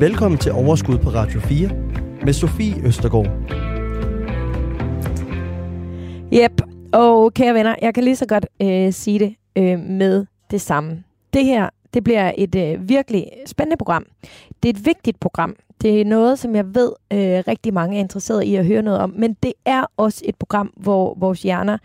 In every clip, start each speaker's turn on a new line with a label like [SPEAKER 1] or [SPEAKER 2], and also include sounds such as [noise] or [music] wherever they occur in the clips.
[SPEAKER 1] Velkommen til Overskud på Radio 4 med Sofie Østergaard.
[SPEAKER 2] Yep, og kære venner, jeg kan lige så godt øh, sige det øh, med det samme. Det her, det bliver et øh, virkelig spændende program. Det er et vigtigt program. Det er noget, som jeg ved øh, rigtig mange er interesseret i at høre noget om, men det er også et program, hvor vores hjerner,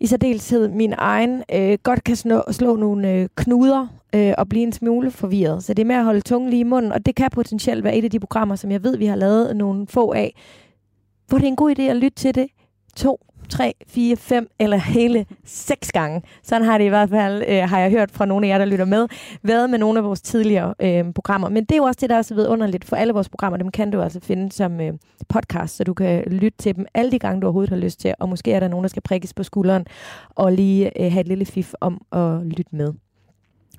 [SPEAKER 2] i særdeleshed min egen, øh, godt kan slå, slå nogle øh, knuder øh, og blive en smule forvirret. Så det er med at holde tungen lige i munden, og det kan potentielt være et af de programmer, som jeg ved, vi har lavet nogle få af, hvor det er en god idé at lytte til det to, tre, fire, fem eller hele seks gange. Sådan har det i hvert fald, øh, har jeg hørt fra nogle af jer, der lytter med, været med nogle af vores tidligere øh, programmer. Men det er jo også det, der er så vidunderligt for alle vores programmer. Dem kan du altså finde som øh, podcast, så du kan lytte til dem alle de gange, du overhovedet har lyst til. Og måske er der nogen, der skal prikkes på skulderen og lige øh, have et lille fif om at lytte med.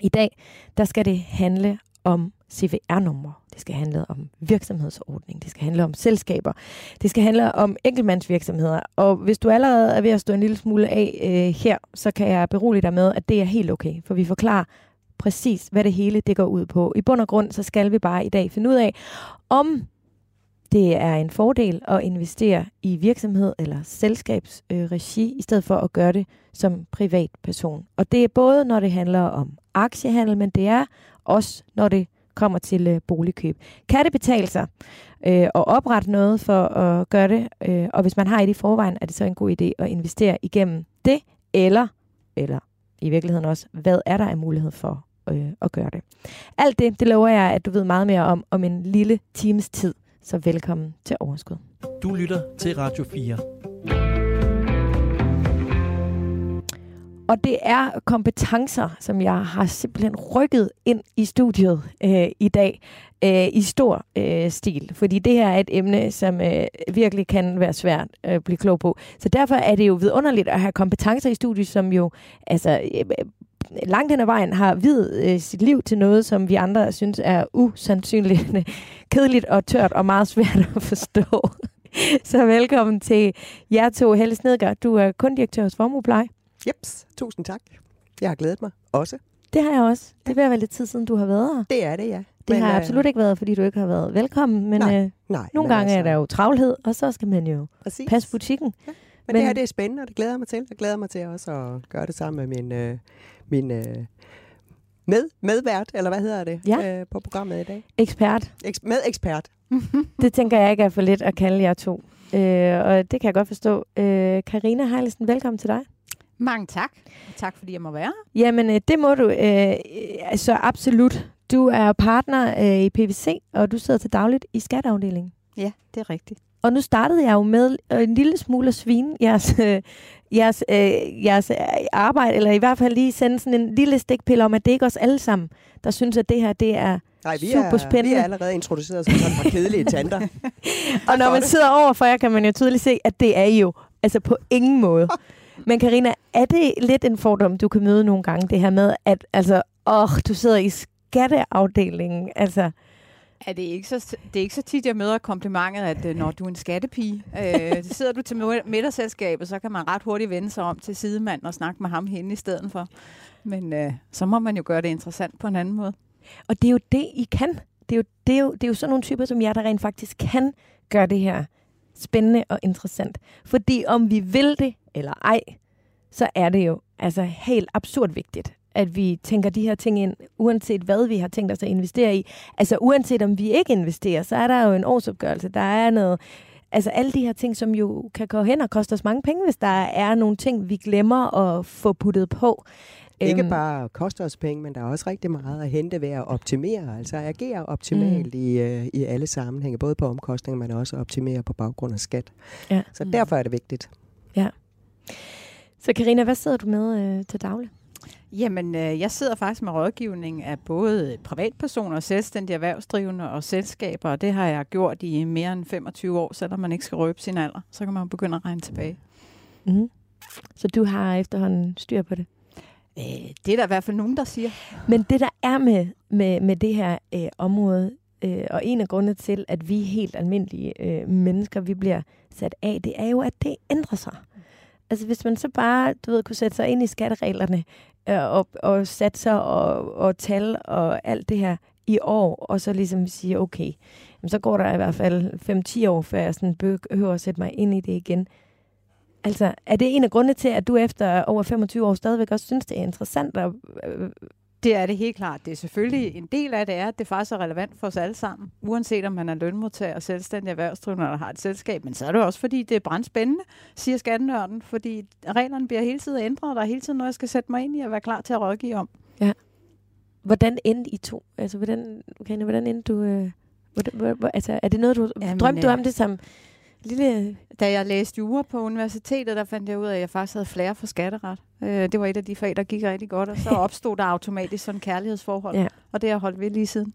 [SPEAKER 2] I dag, der skal det handle om CVR-numre. Det skal handle om virksomhedsordning. Det skal handle om selskaber. Det skal handle om enkeltmandsvirksomheder. Og hvis du allerede er ved at stå en lille smule af øh, her, så kan jeg berolige dig med, at det er helt okay. For vi forklarer præcis, hvad det hele det går ud på. I bund og grund, så skal vi bare i dag finde ud af, om det er en fordel at investere i virksomhed eller selskabsregi, i stedet for at gøre det som privatperson. Og det er både, når det handler om aktiehandel, men det er også, når det kommer til øh, boligkøb. Kan det betale sig øh, at oprette noget for at gøre det? Øh, og hvis man har et i forvejen, er det så en god idé at investere igennem det? Eller, eller i virkeligheden også, hvad er der af mulighed for øh, at gøre det? Alt det, det lover jeg, at du ved meget mere om om en lille times tid. Så velkommen til Overskud.
[SPEAKER 1] Du lytter til Radio 4.
[SPEAKER 2] Og det er kompetencer, som jeg har simpelthen rykket ind i studiet øh, i dag øh, i stor øh, stil. Fordi det her er et emne, som øh, virkelig kan være svært at blive klog på. Så derfor er det jo vidunderligt at have kompetencer i studiet, som jo altså, øh, langt hen ad vejen har videt øh, sit liv til noget, som vi andre synes er usandsynligt [laughs] kedeligt og tørt og meget svært at forstå. [laughs] Så velkommen til jer to. Helle Snedgaard, du er kundirektør hos Formuepleje.
[SPEAKER 3] Jeps, tusind tak. Jeg har glædet mig også.
[SPEAKER 2] Det har jeg også. Det vil være lidt tid siden, du har været her.
[SPEAKER 3] Det er det, ja.
[SPEAKER 2] Det Men, har
[SPEAKER 3] øh,
[SPEAKER 2] absolut ikke været, fordi du ikke har været velkommen. Men
[SPEAKER 3] Nej,
[SPEAKER 2] øh,
[SPEAKER 3] Nej,
[SPEAKER 2] nogle gange
[SPEAKER 3] altså,
[SPEAKER 2] er der jo travlhed, og så skal man jo
[SPEAKER 3] Præcis.
[SPEAKER 2] passe butikken.
[SPEAKER 3] Men,
[SPEAKER 2] Men-
[SPEAKER 3] det her, det er spændende, og det glæder jeg mig til. Jeg glæder mig til også at gøre det sammen med min, øh, min øh, med, medvært, eller hvad hedder det,
[SPEAKER 2] Ja.
[SPEAKER 3] øh, på programmet i dag.
[SPEAKER 2] Ekspert.
[SPEAKER 3] Eks- med ekspert.
[SPEAKER 2] Det tænker jeg ikke er for lidt at kalde jer to. Øh, og det kan jeg godt forstå. Øh, Karina Heilesen, velkommen til dig.
[SPEAKER 4] Mange tak. Og tak fordi jeg må være her.
[SPEAKER 2] Jamen, øh, det må du. Øh, altså absolut. Du er partner øh, i PVC, og du sidder til dagligt i skatteafdelingen.
[SPEAKER 4] Ja, det er rigtigt.
[SPEAKER 2] Og nu startede jeg jo med øh, en lille smule at svine jeres, øh, jeres, øh, jeres øh, arbejde, eller i hvert fald lige sende sådan en lille stikpille om, at det ikke er os alle sammen, der synes, at det her det er...
[SPEAKER 3] Nej, vi
[SPEAKER 2] Super
[SPEAKER 3] er,
[SPEAKER 2] spændende.
[SPEAKER 3] Vi er allerede introduceret som sådan fra kedelige tanter. [laughs]
[SPEAKER 2] Og når man sidder over for jer, kan man jo tydeligt se, at det er I jo altså på ingen måde. [laughs] Men Karina, er det lidt en fordom, du kan møde nogle gange, det her med, at altså, åh, du sidder i skatteafdelingen, altså...
[SPEAKER 4] Er det, ikke så, det er ikke så tit, jeg møder komplimentet, at øh, når du er en skattepige, øh, så sidder du til middagsselskabet, så kan man ret hurtigt vende sig om til sidemanden og snakke med ham henne i stedet for. Men øh, så må man jo gøre det interessant på en anden måde.
[SPEAKER 2] Og det er jo det, I kan. Det er jo, det er jo, det er jo sådan nogle typer som jer, der rent faktisk kan gøre det her spændende og interessant. Fordi om vi vil det eller ej, så er det jo altså helt absurd vigtigt, at vi tænker de her ting ind, uanset hvad vi har tænkt os at investere i. Altså uanset om vi ikke investerer, så er der jo en årsopgørelse, der er noget, altså alle de her ting, som jo kan gå hen og koste os mange penge, hvis der er nogle ting, vi glemmer at få puttet på.
[SPEAKER 3] Ikke
[SPEAKER 2] Øhm,
[SPEAKER 3] bare koster os penge, men der er også rigtig meget at hente ved at optimere. Altså at agere optimalt mm. i, øh, i alle sammenhænge. Både på omkostninger, men også optimere på baggrund af skat.
[SPEAKER 2] Ja.
[SPEAKER 3] Så derfor er det vigtigt.
[SPEAKER 2] Så Karina, hvad sidder du med øh, til daglig?
[SPEAKER 4] Jamen, øh, jeg sidder faktisk med rådgivning af både privatpersoner, selvstændige erhvervsdrivende og selskaber, og det har jeg gjort i mere end 25 år, selvom man ikke skal røbe sin alder. Så kan man begynde at regne tilbage.
[SPEAKER 2] Mm. Så du har efterhånden styr på det?
[SPEAKER 4] Øh, det er der i hvert fald nogen, der siger.
[SPEAKER 2] Men det, der er med, med, med det her øh, område, øh, og en af grundene til, at vi helt almindelige øh, mennesker, vi bliver sat af, det er jo, at det ændrer sig. Altså hvis man så bare, du ved, kunne sætte sig ind i skattereglerne øh, og, og satser og, og tal og alt det her i år, og så ligesom sige, okay, jamen, så går der i hvert fald 5-10 år, før jeg sådan behøver at sætte mig ind i det igen. Altså, er det en af grundene til, at du efter over 25 år stadigvæk også synes, det er interessant at øh,
[SPEAKER 4] det er det helt klart. Det er selvfølgelig en del af det er, at det faktisk er relevant for os alle sammen. Uanset om man er lønmodtager, selvstændig erhvervsdrivende eller har et selskab. Men så er det også, fordi det er brændspændende, siger skattenørden. Fordi reglerne bliver hele tiden ændret, og der er hele tiden noget, jeg skal sætte mig ind i og være klar til at rådgive om.
[SPEAKER 2] Ja. Hvordan endte I to? Altså, hvordan, okay, hvordan endte du... Øh, hvordan, hvor, altså, er det noget, du Jamen, drømte du om det som lille...
[SPEAKER 4] Da jeg læste jura på universitetet, der fandt jeg ud af, at jeg faktisk havde flere for skatteret. Øh, det var et af de fag, der gik rigtig godt, og så [laughs] opstod der automatisk sådan en kærlighedsforhold. Ja. Og det har jeg holdt ved lige siden.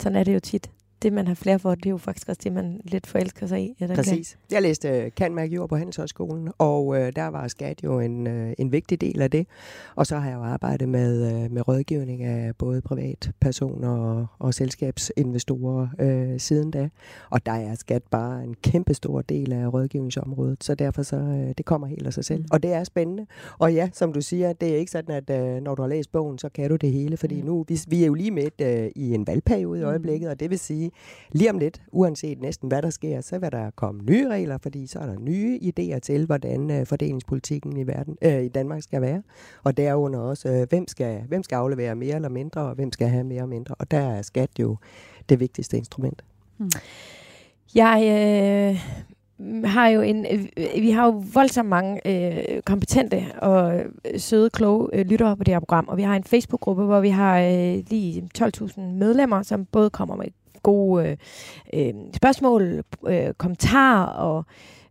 [SPEAKER 2] Sådan er det jo tit det, man har flere for, det er jo faktisk også det, man lidt forelsker sig i.
[SPEAKER 3] Ja, Præcis. Kan. Jeg læste uh, Kan Mærke Jord på Handelshøjskolen, og uh, der var skat jo en, uh, en vigtig del af det. Og så har jeg jo arbejdet med, uh, med rådgivning af både privatpersoner og, og selskabsinvestorer uh, siden da. Og der er skat bare en kæmpe stor del af rådgivningsområdet, så derfor så uh, det kommer helt af sig selv. Mm. Og det er spændende. Og ja, som du siger, det er ikke sådan, at uh, når du har læst bogen, så kan du det hele, fordi mm. nu, vi, vi er jo lige midt uh, i en valgperiode i mm. øjeblikket, og det vil sige, lige om lidt, uanset næsten hvad der sker, så vil der komme nye regler, fordi så er der nye idéer til, hvordan øh, fordelingspolitikken i, verden, øh, i Danmark skal være. Og derunder også, øh, hvem, skal, hvem skal aflevere mere eller mindre, og hvem skal have mere og mindre. Og der er skat jo det vigtigste instrument. Hmm.
[SPEAKER 2] Jeg øh, har jo en, øh, vi har jo voldsomt mange øh, kompetente og øh, søde, kloge øh, lyttere på det her program, og vi har en Facebook-gruppe, hvor vi har øh, lige 12.000 medlemmer, som både kommer med gode øh, øh, spørgsmål, øh, kommentarer og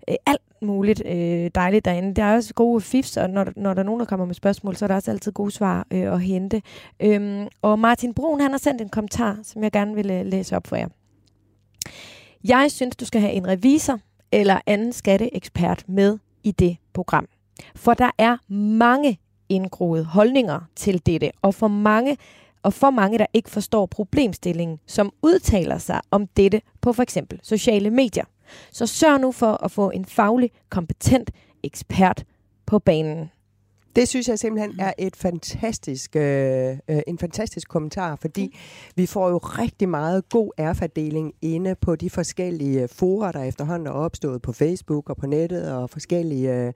[SPEAKER 2] øh, alt muligt øh, dejligt derinde. Der er også gode fifs, og når, når der er nogen, der kommer med spørgsmål, så er der også altid gode svar øh, at hente. Øhm, og Martin Brun, han har sendt en kommentar, som jeg gerne vil øh, læse op for jer. Jeg synes, du skal have en revisor eller anden skatteekspert med i det program. For der er mange indgroede holdninger til dette, og for mange og for mange, der ikke forstår problemstillingen, som udtaler sig om dette på for eksempel sociale medier. Så sørg nu for at få en faglig, kompetent ekspert på banen.
[SPEAKER 3] Det synes jeg simpelthen er et fantastisk, øh, øh, en fantastisk kommentar, fordi mm. vi får jo rigtig meget god erfadeling inde på de forskellige forer, der efterhånden er opstået på Facebook og på nettet og forskellige øh,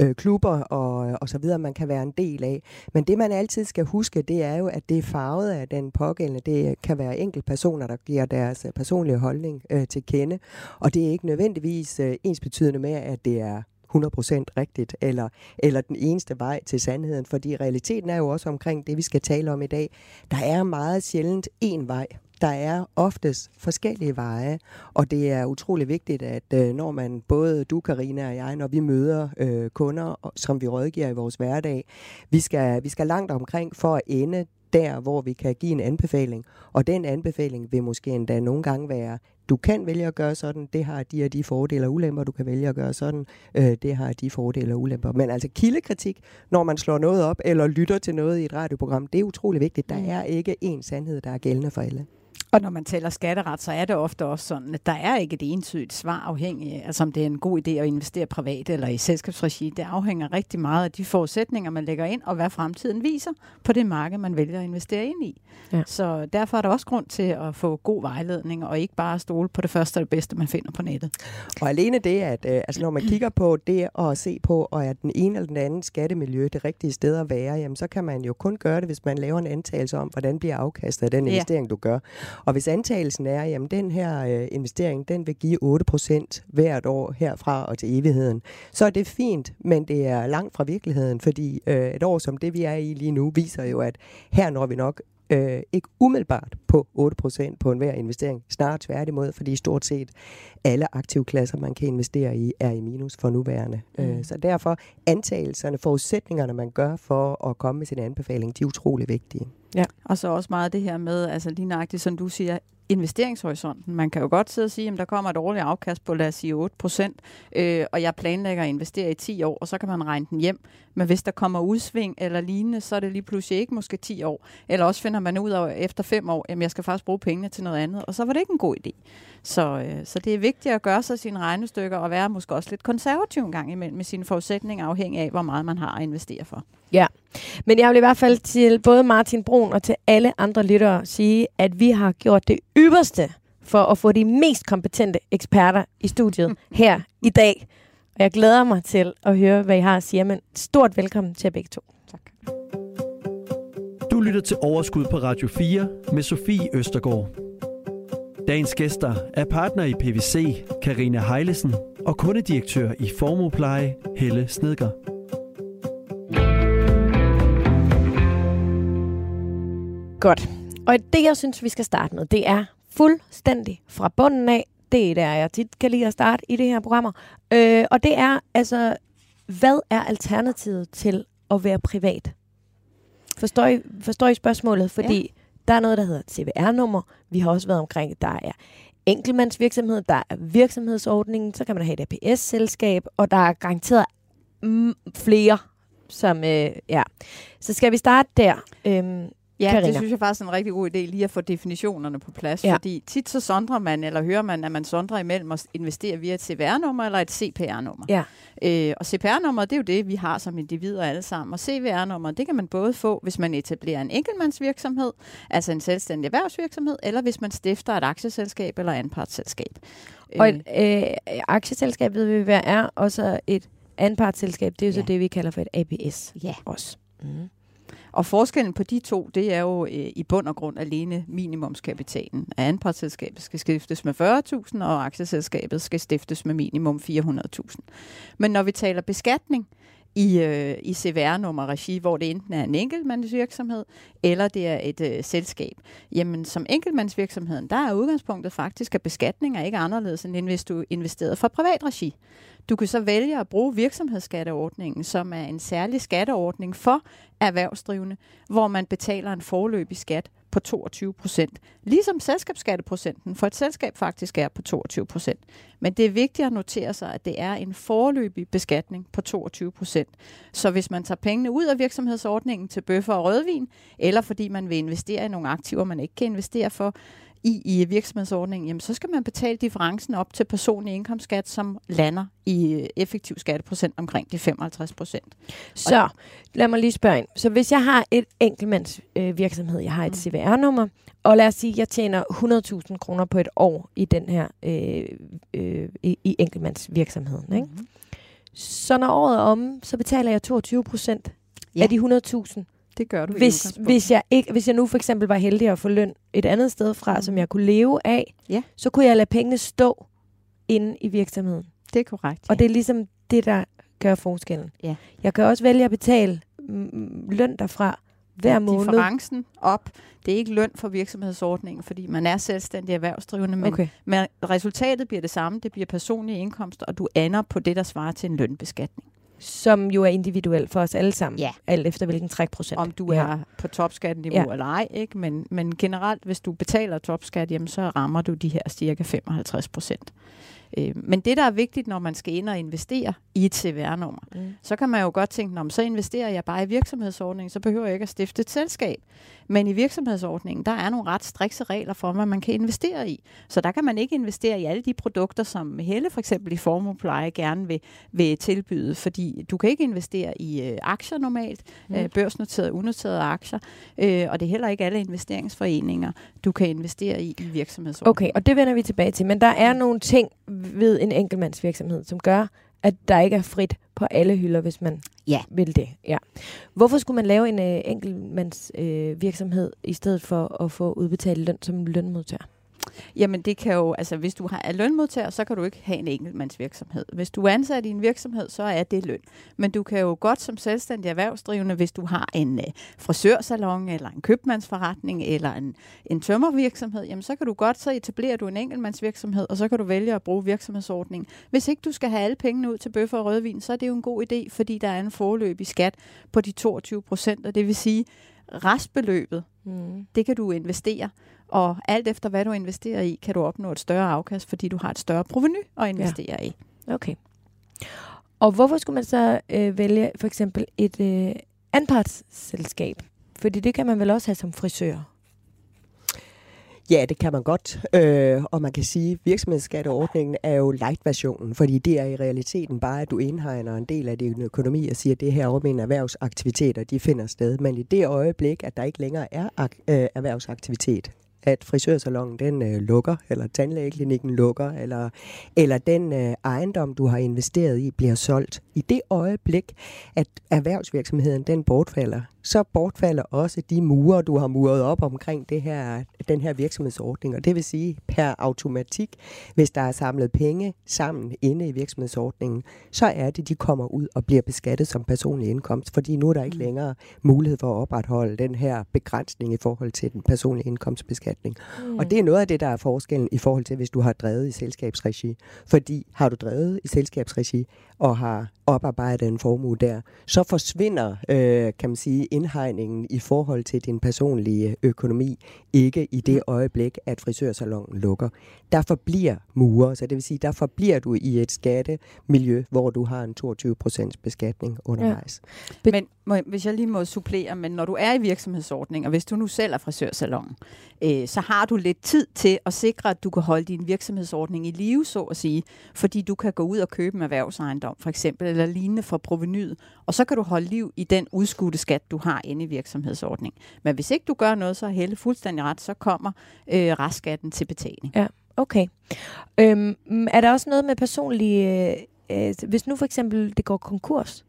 [SPEAKER 3] øh, klubber og, og så videre, man kan være en del af. Men det man altid skal huske, det er jo, at det er farvet af den pågældende. Det kan være enkelte personer, der giver deres personlige holdning øh, til kende, og det er ikke nødvendigvis øh, ensbetydende med, at det er 100% rigtigt, eller, eller den eneste vej til sandheden. Fordi realiteten er jo også omkring det, vi skal tale om i dag. Der er meget sjældent én vej. Der er oftest forskellige veje, og det er utrolig vigtigt, at øh, når man, både du, Karina og jeg, når vi møder øh, kunder, som vi rådgiver i vores hverdag, vi skal, vi skal langt omkring for at ende der, hvor vi kan give en anbefaling. Og den anbefaling vil måske endda nogle gange være, du kan vælge at gøre sådan, det har de og de fordele og ulemper, du kan vælge at gøre sådan, øh, det har de fordele og ulemper. Men altså kildekritik, når man slår noget op eller lytter til noget i et radioprogram, det er utrolig vigtigt. Der mm. er ikke én sandhed, der er gældende for alle.
[SPEAKER 4] Og når man taler skatteret, så er det ofte også sådan, at der er ikke et entydigt svar afhængig af, altså om det er en god idé at investere privat eller i selskabsregi. Det afhænger rigtig meget af de forudsætninger, man lægger ind, og hvad fremtiden viser på det marked, man vælger at investere ind i. Ja. Så derfor er der også grund til at få god vejledning, og ikke bare stole på det første og det bedste, man finder på nettet.
[SPEAKER 3] Og alene det, at øh, altså når man kigger på det og se på, og at den ene eller den anden skattemiljø det rigtige sted at være, jamen så kan man jo kun gøre det, hvis man laver en antagelse om, hvordan bliver afkastet af den investering, ja. du gør. Og hvis antagelsen er, at den her øh, investering, den vil give 8% hvert år herfra og til evigheden, så er det fint, men det er langt fra virkeligheden, fordi øh, et år som det, vi er i lige nu, viser jo, at her når vi nok øh, ikke umiddelbart på 8% på enhver investering. Snarere tværtimod, fordi stort set alle aktive klasser, man kan investere i, er i minus for nuværende. Mm. Øh, så derfor antagelserne, forudsætningerne, man gør for at komme med sin anbefaling, de er utrolig vigtige.
[SPEAKER 4] Ja, og så også meget det her med, altså lige nøjagtigt, som du siger, investeringshorisonten. Man kan jo godt sidde og sige, at der kommer et årligt afkast på, lad os sige, 8 procent, øh, og jeg planlægger at investere i 10 år, og så kan man regne den hjem. Men hvis der kommer udsving eller lignende, så er det lige pludselig ikke måske 10 år. Eller også finder man ud af efter 5 år, at jeg skal faktisk bruge pengene til noget andet, og så var det ikke en god idé. Så, øh, så det er vigtigt at gøre sig sine regnestykker og være måske også lidt konservativ en gang imellem med sine forudsætninger, afhængig af, hvor meget man har at investere for.
[SPEAKER 2] Ja, men jeg vil i hvert fald til både Martin Brun og til alle andre lyttere sige, at vi har gjort det ypperste for at få de mest kompetente eksperter i studiet [laughs] her i dag. Og jeg glæder mig til at høre, hvad I har at sige. Men stort velkommen til jer begge to.
[SPEAKER 4] Tak.
[SPEAKER 1] Du lytter til Overskud på Radio 4 med Sofie Østergaard. Dagens gæster er partner i PVC, Karina Heilesen, og kundedirektør i Formopleje, Helle Snedger.
[SPEAKER 2] Godt. Og det, jeg synes, vi skal starte med, det er fuldstændig fra bunden af. Det er der, jeg tit kan lide at starte i det her programmer. Øh, og det er altså, hvad er alternativet til at være privat? Forstår I, forstår I spørgsmålet? Fordi ja. der er noget, der hedder CVR-nummer. Vi har også været omkring, der er enkeltmandsvirksomhed, der er virksomhedsordningen, så kan man have et APS-selskab, og der er garanteret mm, flere, som, øh, ja. Så skal vi starte der. Øhm,
[SPEAKER 4] Ja,
[SPEAKER 2] Carina.
[SPEAKER 4] det synes jeg faktisk er en rigtig god idé lige at få definitionerne på plads,
[SPEAKER 2] Ja.
[SPEAKER 4] fordi tit så sondrer man, eller hører man, at man sondrer imellem at investere via et CVR-nummer eller et CPR-nummer.
[SPEAKER 2] Ja.
[SPEAKER 4] Øh, og CPR-nummer, det er jo det, vi har som individer alle sammen, og CVR-nummer, det kan man både få, hvis man etablerer en enkeltmandsvirksomhed, altså en selvstændig erhvervsvirksomhed, eller hvis man stifter et aktieselskab eller anpartsselskab.
[SPEAKER 2] Og et øh, aktieselskab, ved vi, hvad er, og så et anpartsselskab, det er jo ja. så det, vi kalder for et APS
[SPEAKER 4] ja.
[SPEAKER 2] også. Mm.
[SPEAKER 4] Og forskellen på de to, det er jo øh, i bund og grund alene minimumskapitalen. At anpartsselskabet skal stiftes med 40.000, og aktieselskabet skal stiftes med minimum 400.000. Men når vi taler beskatning i, øh, i CVR-nummer-regi, hvor det enten er en enkeltmandsvirksomhed, eller det er et øh, selskab, jamen som enkeltmandsvirksomheden, der er udgangspunktet faktisk, at beskatning er ikke anderledes, end hvis du investerede fra privat regi. Du kan så vælge at bruge virksomhedsskatteordningen, som er en særlig skatteordning for erhvervsdrivende, hvor man betaler en forløbig skat på 22 procent. Ligesom selskabsskatteprocenten for et selskab faktisk er på 22 procent. Men det er vigtigt at notere sig, at det er en forløbig beskatning på 22 procent. Så hvis man tager pengene ud af virksomhedsordningen til bøffer og rødvin, eller fordi man vil investere i nogle aktiver, man ikke kan investere for, i, i virksomhedsordningen, jamen, så skal man betale differencen op til personlig indkomstskat, som lander i øh, effektiv skatteprocent omkring de 55 procent.
[SPEAKER 2] Så lad mig lige spørge ind. Så hvis jeg har et enkeltmands øh, virksomhed, jeg har et
[SPEAKER 4] Mm.
[SPEAKER 2] CVR-nummer, og lad os sige, at jeg tjener 100.000 kroner på et år i den her øh, øh, i, i enkeltmandsvirksomheden. Ikke?
[SPEAKER 4] Mm-hmm.
[SPEAKER 2] Så når året er omme, så betaler jeg 22 procent
[SPEAKER 4] Ja.
[SPEAKER 2] af de 100.000.
[SPEAKER 4] Det gør du
[SPEAKER 2] Hvis, hvis, jeg ikke, hvis jeg nu for eksempel var heldig at få løn et andet sted fra,
[SPEAKER 4] Mm.
[SPEAKER 2] som jeg kunne leve af,
[SPEAKER 4] Ja.
[SPEAKER 2] så kunne jeg lade pengene stå inde i virksomheden.
[SPEAKER 4] Det er korrekt.
[SPEAKER 2] Og det er ligesom det, der gør forskellen.
[SPEAKER 4] Ja.
[SPEAKER 2] Jeg kan også vælge at betale løn derfra hver måned.
[SPEAKER 4] Differencen op, det er ikke løn for virksomhedsordningen, fordi man er selvstændig erhvervsdrivende, men,
[SPEAKER 2] Okay.
[SPEAKER 4] men resultatet bliver det samme. Det bliver personlige indkomster, og du ender på det, der svarer til en lønbeskatning.
[SPEAKER 2] Som jo er individuelt for os alle sammen.
[SPEAKER 4] Ja.
[SPEAKER 2] Alt efter hvilken trækprocent.
[SPEAKER 4] Om du
[SPEAKER 2] ja.
[SPEAKER 4] er på topskatteniveau
[SPEAKER 2] Ja.
[SPEAKER 4] ja. eller ej, ikke? Men, men generelt, hvis du betaler topskat, jamen, så rammer du de her cirka 55 procent. Øh, men det, der er vigtigt, når man skal ind og investere i et CVR-nummer,
[SPEAKER 2] Mm.
[SPEAKER 4] så kan man jo godt tænke, "Nå, men så investerer jeg bare i virksomhedsordningen, så behøver jeg ikke at stifte et selskab. Men i virksomhedsordningen, der er nogle ret strikse regler for, hvad man kan investere i. Så der kan man ikke investere i alle de produkter, som Helle for eksempel i Formopleje gerne vil, vil tilbyde, fordi du kan ikke investere i øh, aktier normalt,
[SPEAKER 2] Mm.
[SPEAKER 4] mm. øh, børsnoterede, unoterede aktier, øh, og det er heller ikke alle investeringsforeninger, du kan investere i i virksomhedsordningen.
[SPEAKER 2] Okay, og det vender vi tilbage til. Men der er nogle ting ved en enkeltmandsvirksomhed, som gør, at der ikke er frit på alle hylder, hvis man
[SPEAKER 4] Ja.
[SPEAKER 2] vil det. Ja. Hvorfor skulle man lave en øh, enkeltmandsvirksomhed øh, virksomhed i stedet for at få udbetalt løn som lønmodtager?
[SPEAKER 4] Jamen det kan jo, altså hvis du har, er lønmodtager, så kan du ikke have en enkeltmandsvirksomhed. Hvis du er ansat i en virksomhed, så er det løn. Men du kan jo godt som selvstændig erhvervsdrivende, hvis du har en øh, frisørsalon, eller en købmandsforretning, eller en, en tømmervirksomhed, jamen så kan du godt, så etablerer du en enkeltmandsvirksomhed, og så kan du vælge at bruge virksomhedsordningen. Hvis ikke du skal have alle pengene ud til bøffer og rødvin, så er det jo en god idé, fordi der er en forløbig skat på de 22 procent, og det vil sige, Restbeløbet,
[SPEAKER 2] Mm.
[SPEAKER 4] det kan du investere, og alt efter hvad du investerer i, kan du opnå et større afkast, fordi du har et større proveny at investere ja. i.
[SPEAKER 2] Okay. Og hvorfor skulle man så øh, vælge for eksempel et øh, anpartsselskab? Fordi det kan man vel også have som frisør.
[SPEAKER 3] Ja, det kan man godt. Øh, og man kan sige, at virksomhedsskatteordningen er jo light-versionen, fordi det er i realiteten bare, at du indhegner en del af din økonomi og siger, at det her over mine erhvervsaktiviteter, de finder sted. Men i det øjeblik, at der ikke længere er ak- øh, erhvervsaktivitet, at frisørsalongen den øh, lukker, eller tandlægeklinikken lukker, eller, eller den øh, ejendom, du har investeret i, bliver solgt. I det øjeblik, at erhvervsvirksomheden den bortfalder, så bortfalder også de murer, du har muret op omkring det her, den her virksomhedsordning. Og det vil sige, per automatik, hvis der er samlet penge sammen inde i virksomhedsordningen, så er det, de kommer ud og bliver beskattet som personlig indkomst, fordi nu er der ikke længere mulighed for at opretholde den her begrænsning i forhold til den personlige indkomstbeskatning. Mm. Og det er noget af det, der er forskellen i forhold til, hvis du har drevet i selskabsregi. Fordi har du drevet i selskabsregi og har oparbejdet en formue der, så forsvinder, øh, kan man sige, indhegningen i forhold til din personlige økonomi ikke i det øjeblik, at frisørsalongen lukker. Der forbliver murer, så det vil sige, der forbliver du i et skattemiljø, hvor du har en 22 procents beskatning undervejs.
[SPEAKER 2] Be-
[SPEAKER 4] Men må, hvis jeg lige må supplere, men når du er i virksomhedsordning, og hvis du nu selv er frisørsalon, øh, så har du lidt tid til at sikre, at du kan holde din virksomhedsordning i live, så at sige, fordi du kan gå ud og købe en erhvervsejendom, for eksempel, eller lignende for provenyet, og så kan du holde liv i den udskudte skat, du har inde i virksomhedsordning. Men hvis ikke du gør noget, så er Helle fuldstændig ret, så kommer øh, restskatten til betaling.
[SPEAKER 2] Ja, okay. Øhm, er der også noget med personlige... Øh, øh hvis nu for eksempel det går konkurs,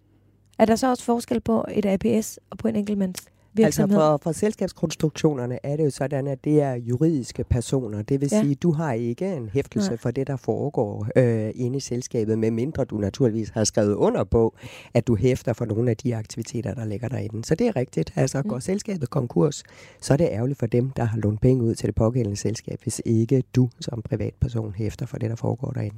[SPEAKER 2] er der så også forskel på et APS og på en enkeltmands
[SPEAKER 3] Altså
[SPEAKER 2] virksomhed?
[SPEAKER 3] for, for selskabskonstruktionerne er det jo sådan, at det er juridiske personer. Det vil
[SPEAKER 2] Ja.
[SPEAKER 3] sige, at du har ikke en hæftelse
[SPEAKER 2] Nej.
[SPEAKER 3] for det, der foregår øh, inde i selskabet, medmindre du naturligvis har skrevet under på, at du hæfter for nogle af de aktiviteter, der ligger derinde. Så det er rigtigt. Altså
[SPEAKER 2] Mm.
[SPEAKER 3] går selskabet konkurs, så er det ærgerligt for dem, der har lånt penge ud til det pågældende selskab, hvis ikke du som privatperson hæfter for det, der foregår derinde.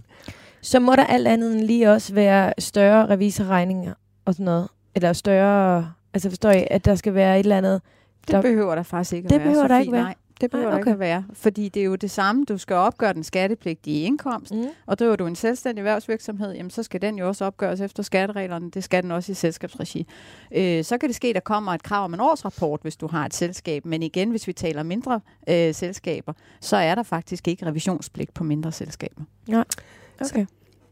[SPEAKER 2] Så må der alt andet end lige også være større revisorregninger og sådan noget? Eller større... Altså forstår I, at der skal være et eller andet...
[SPEAKER 4] Det
[SPEAKER 2] Der-
[SPEAKER 4] behøver der faktisk ikke at
[SPEAKER 2] Det
[SPEAKER 4] være.
[SPEAKER 2] behøver der
[SPEAKER 4] Sofie.
[SPEAKER 2] ikke være?
[SPEAKER 4] Nej, det behøver
[SPEAKER 2] Nej,
[SPEAKER 4] der ikke
[SPEAKER 2] okay.
[SPEAKER 4] at være. Fordi det er jo det samme. Du skal opgøre den skattepligtige indkomst.
[SPEAKER 2] Mm.
[SPEAKER 4] Og driver du en selvstændig erhvervsvirksomhed, jamen så skal den jo også opgøres efter skattereglerne. Det skal den også i selskabsregi. Øh, så kan det ske, at der kommer et krav om en årsrapport, hvis du har et selskab. Men igen, hvis vi taler mindre øh, selskaber, så er der faktisk ikke revisionspligt på mindre selskaber.
[SPEAKER 2] Okay.
[SPEAKER 3] Så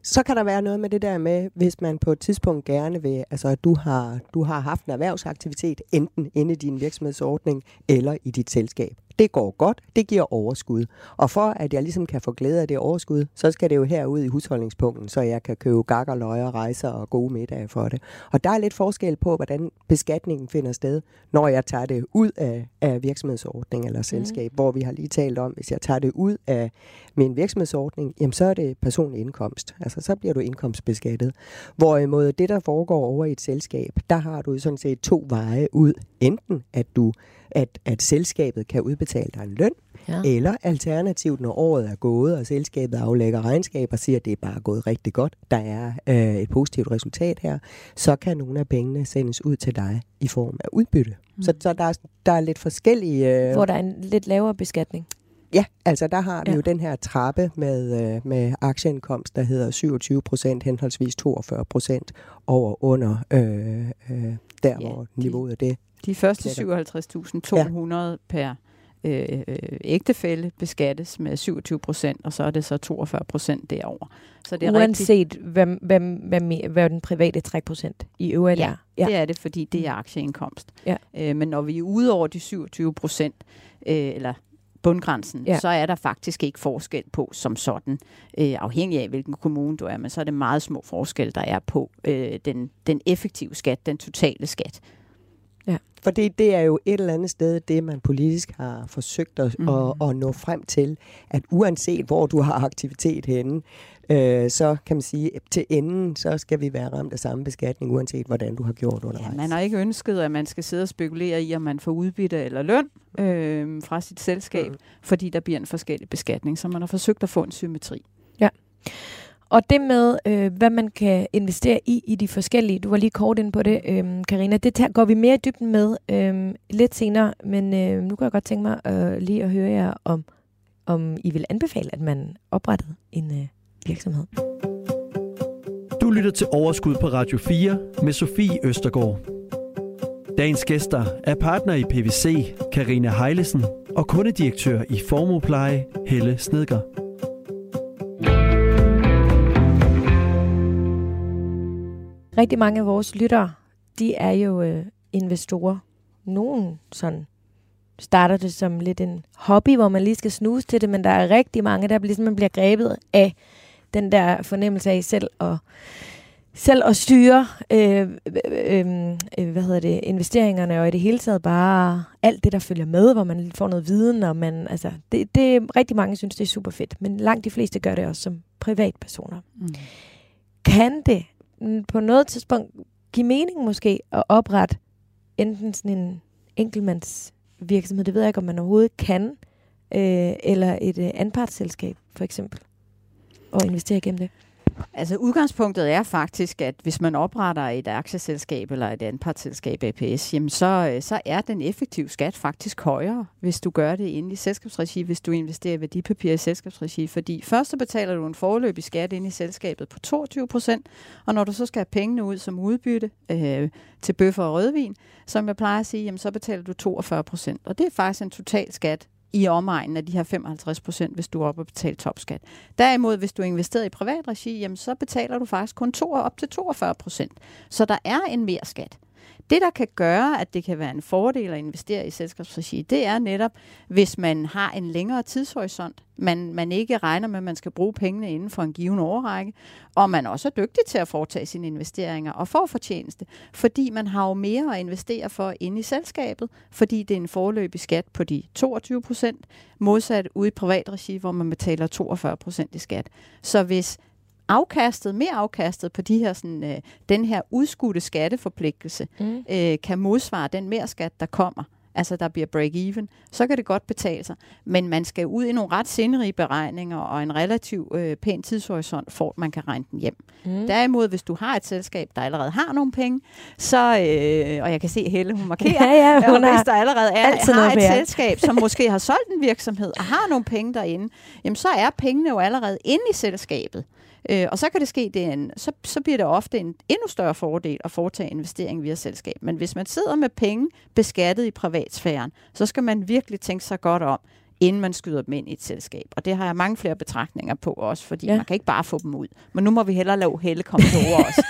[SPEAKER 3] så kan der være noget med det der med, hvis man på et tidspunkt gerne vil, altså at du har, du har haft en erhvervsaktivitet, enten inde i din virksomhedsordning eller i dit selskab. Det går godt, det giver overskud. Og for at jeg ligesom kan få glæde af det overskud, så skal det jo herud i husholdningspunkten, så jeg kan købe gakker, løjer, rejser og gode middage for det. Og der er lidt forskel på, hvordan beskatningen finder sted, når jeg tager det ud af, af virksomhedsordning eller selskab, mm. hvor vi har lige talt om, hvis jeg tager det ud af min virksomhedsordning, jamen så er det personlig indkomst. Altså så bliver du indkomstbeskattet. Hvorimod det, der foregår over i et selskab, der har du sådan set to veje ud. Enten at du at, at selskabet kan udbetale dig en løn,
[SPEAKER 2] Ja.
[SPEAKER 3] eller alternativt, når året er gået, og selskabet aflægger regnskab og siger, at det er bare gået rigtig godt, der er øh, et positivt resultat her, så kan nogle af pengene sendes ud til dig i form af udbytte. Mm. Så, så der, er, der er lidt forskellige... Øh,
[SPEAKER 2] Hvor der er en lidt lavere beskatning.
[SPEAKER 3] Ja, altså der har vi
[SPEAKER 2] Ja.
[SPEAKER 3] jo den her trappe med, øh, med aktieindkomst, der hedder 27 procent, henholdsvis 42 procent over under øh, øh, der,
[SPEAKER 4] Ja,
[SPEAKER 3] hvor
[SPEAKER 4] de-
[SPEAKER 3] niveauet er det.
[SPEAKER 4] De første
[SPEAKER 3] Netop.
[SPEAKER 4] 57.200 per øh, øh, ægtefælle beskattes med 27 procent, og så er det så 42 procent derover. Så det er rigtig,
[SPEAKER 2] Uanset hvad, hvad, hvad, hvad, hvad den private trækprocent i øvrigt
[SPEAKER 4] Ja,
[SPEAKER 2] er. Ja.
[SPEAKER 4] det er det, fordi det er aktieindkomst.
[SPEAKER 2] Ja.
[SPEAKER 4] Øh, men når vi er ude over de 27 procent, øh, eller bundgrænsen,
[SPEAKER 2] Ja.
[SPEAKER 4] ja. så er der faktisk ikke forskel på som sådan, øh, afhængig af hvilken kommune du er, men så er det meget små forskel, der er på øh, den, den effektive skat, den totale skat.
[SPEAKER 3] For det, det er jo et eller andet sted, det man politisk har forsøgt at,
[SPEAKER 4] Mhm.
[SPEAKER 3] mm. at, at nå frem til, at uanset hvor du har aktivitet henne, øh, så kan man sige, at til enden, så skal vi være ramt af samme beskatning, uanset hvordan du har gjort undervejs.
[SPEAKER 4] Ja, man har ikke ønsket, at man skal sidde og spekulere i, om man får udbytte eller løn øh, fra sit selskab,
[SPEAKER 3] Mhm.
[SPEAKER 4] fordi der bliver en forskellig beskatning, så man har forsøgt at få en symmetri.
[SPEAKER 2] og det med, øh, hvad man kan investere i, i de forskellige, du var lige kort ind på det, øh, Karina, det tager, går vi mere i dybden med øh, lidt senere, men øh, nu kan jeg godt tænke mig øh, lige at høre jer om, om I vil anbefale, at man oprettede en øh, virksomhed.
[SPEAKER 1] Du lytter til Overskud på Radio 4 med Sofie Østergaard. Dagens gæster er partner i PVC, Karina Heilesen, og kundedirektør i Formopleje, Helle Snedger.
[SPEAKER 2] Rigtig mange af vores lyttere, de er jo øh, investorer. Nogen sådan starter det som lidt en hobby, hvor man lige skal snuse til det, men der er rigtig mange, der ligesom man bliver grebet af den der fornemmelse af selv at, selv at styre øh, øh, øh, hvad hedder det, investeringerne, og i det hele taget bare alt det, der følger med, hvor man får noget viden, og man, altså, det, det, rigtig mange synes, det er super fedt, men langt de fleste gør det også som privatpersoner. Mm. Kan det på noget tidspunkt give mening måske at oprette enten sådan en enkeltmandsvirksomhed, det ved jeg ikke, om man overhovedet kan, øh, eller et øh, anpartsselskab for eksempel, og investere igennem det?
[SPEAKER 4] Altså udgangspunktet er faktisk, at hvis man opretter et aktieselskab eller et anpartsselskab APS, jamen så, øh, så er den effektive skat faktisk højere, hvis du gør det inde i selskabsregi, hvis du investerer i værdipapirer i selskabsregi. Fordi først så betaler du en forløbig skat ind i selskabet på 22 procent, og når du så skal have pengene ud som udbytte øh, til bøffer og rødvin, som jeg plejer at sige, jamen så betaler du 42 procent. Og det er faktisk en total skat i omegnen af de her 55 procent, hvis du er oppe og betaler topskat. Derimod, hvis du investerer i privat regi, jamen, så betaler du faktisk kun to, op til 42 procent. Så der er en mere skat. Det, der kan gøre, at det kan være en fordel at investere i selskabsregi, det er netop, hvis man har en længere tidshorisont, man, man ikke regner med, at man skal bruge pengene inden for en given årrække, og man også er dygtig til at foretage sine investeringer og få fortjeneste, fordi man har jo mere at investere for inde i selskabet, fordi det er en forløbig skat på de 22 procent, modsat ude i privat regi, hvor man betaler 42 procent i skat. Så hvis afkastet, mere afkastet på de her, sådan, øh, den her udskudte skatteforpligtelse, mm. øh, kan modsvare den mere skat, der kommer, altså der bliver break-even, så kan det godt betale sig. Men man skal ud i nogle ret sinderige beregninger og en relativ øh, pæn tidshorisont, for at man kan regne den hjem. Mm. Derimod, hvis du har et selskab, der allerede har nogle penge, så, øh, og jeg kan se Helle, hun markerer, [laughs]
[SPEAKER 2] ja, ja, hun
[SPEAKER 4] og hvis der allerede er, har et selskab, som måske har solgt en virksomhed og har nogle penge derinde, jamen så er pengene jo allerede inde i selskabet. Øh, og så kan det ske, det en, så, så bliver det ofte en endnu større fordel at foretage investering via selskab. Men hvis man sidder med penge beskattet i privatsfæren, så skal man virkelig tænke sig godt om, inden man skyder dem ind i et selskab. Og det har jeg mange flere betragtninger på også, fordi ja. man kan ikke bare få dem ud. Men nu må vi hellere lave Helle komme til ord også.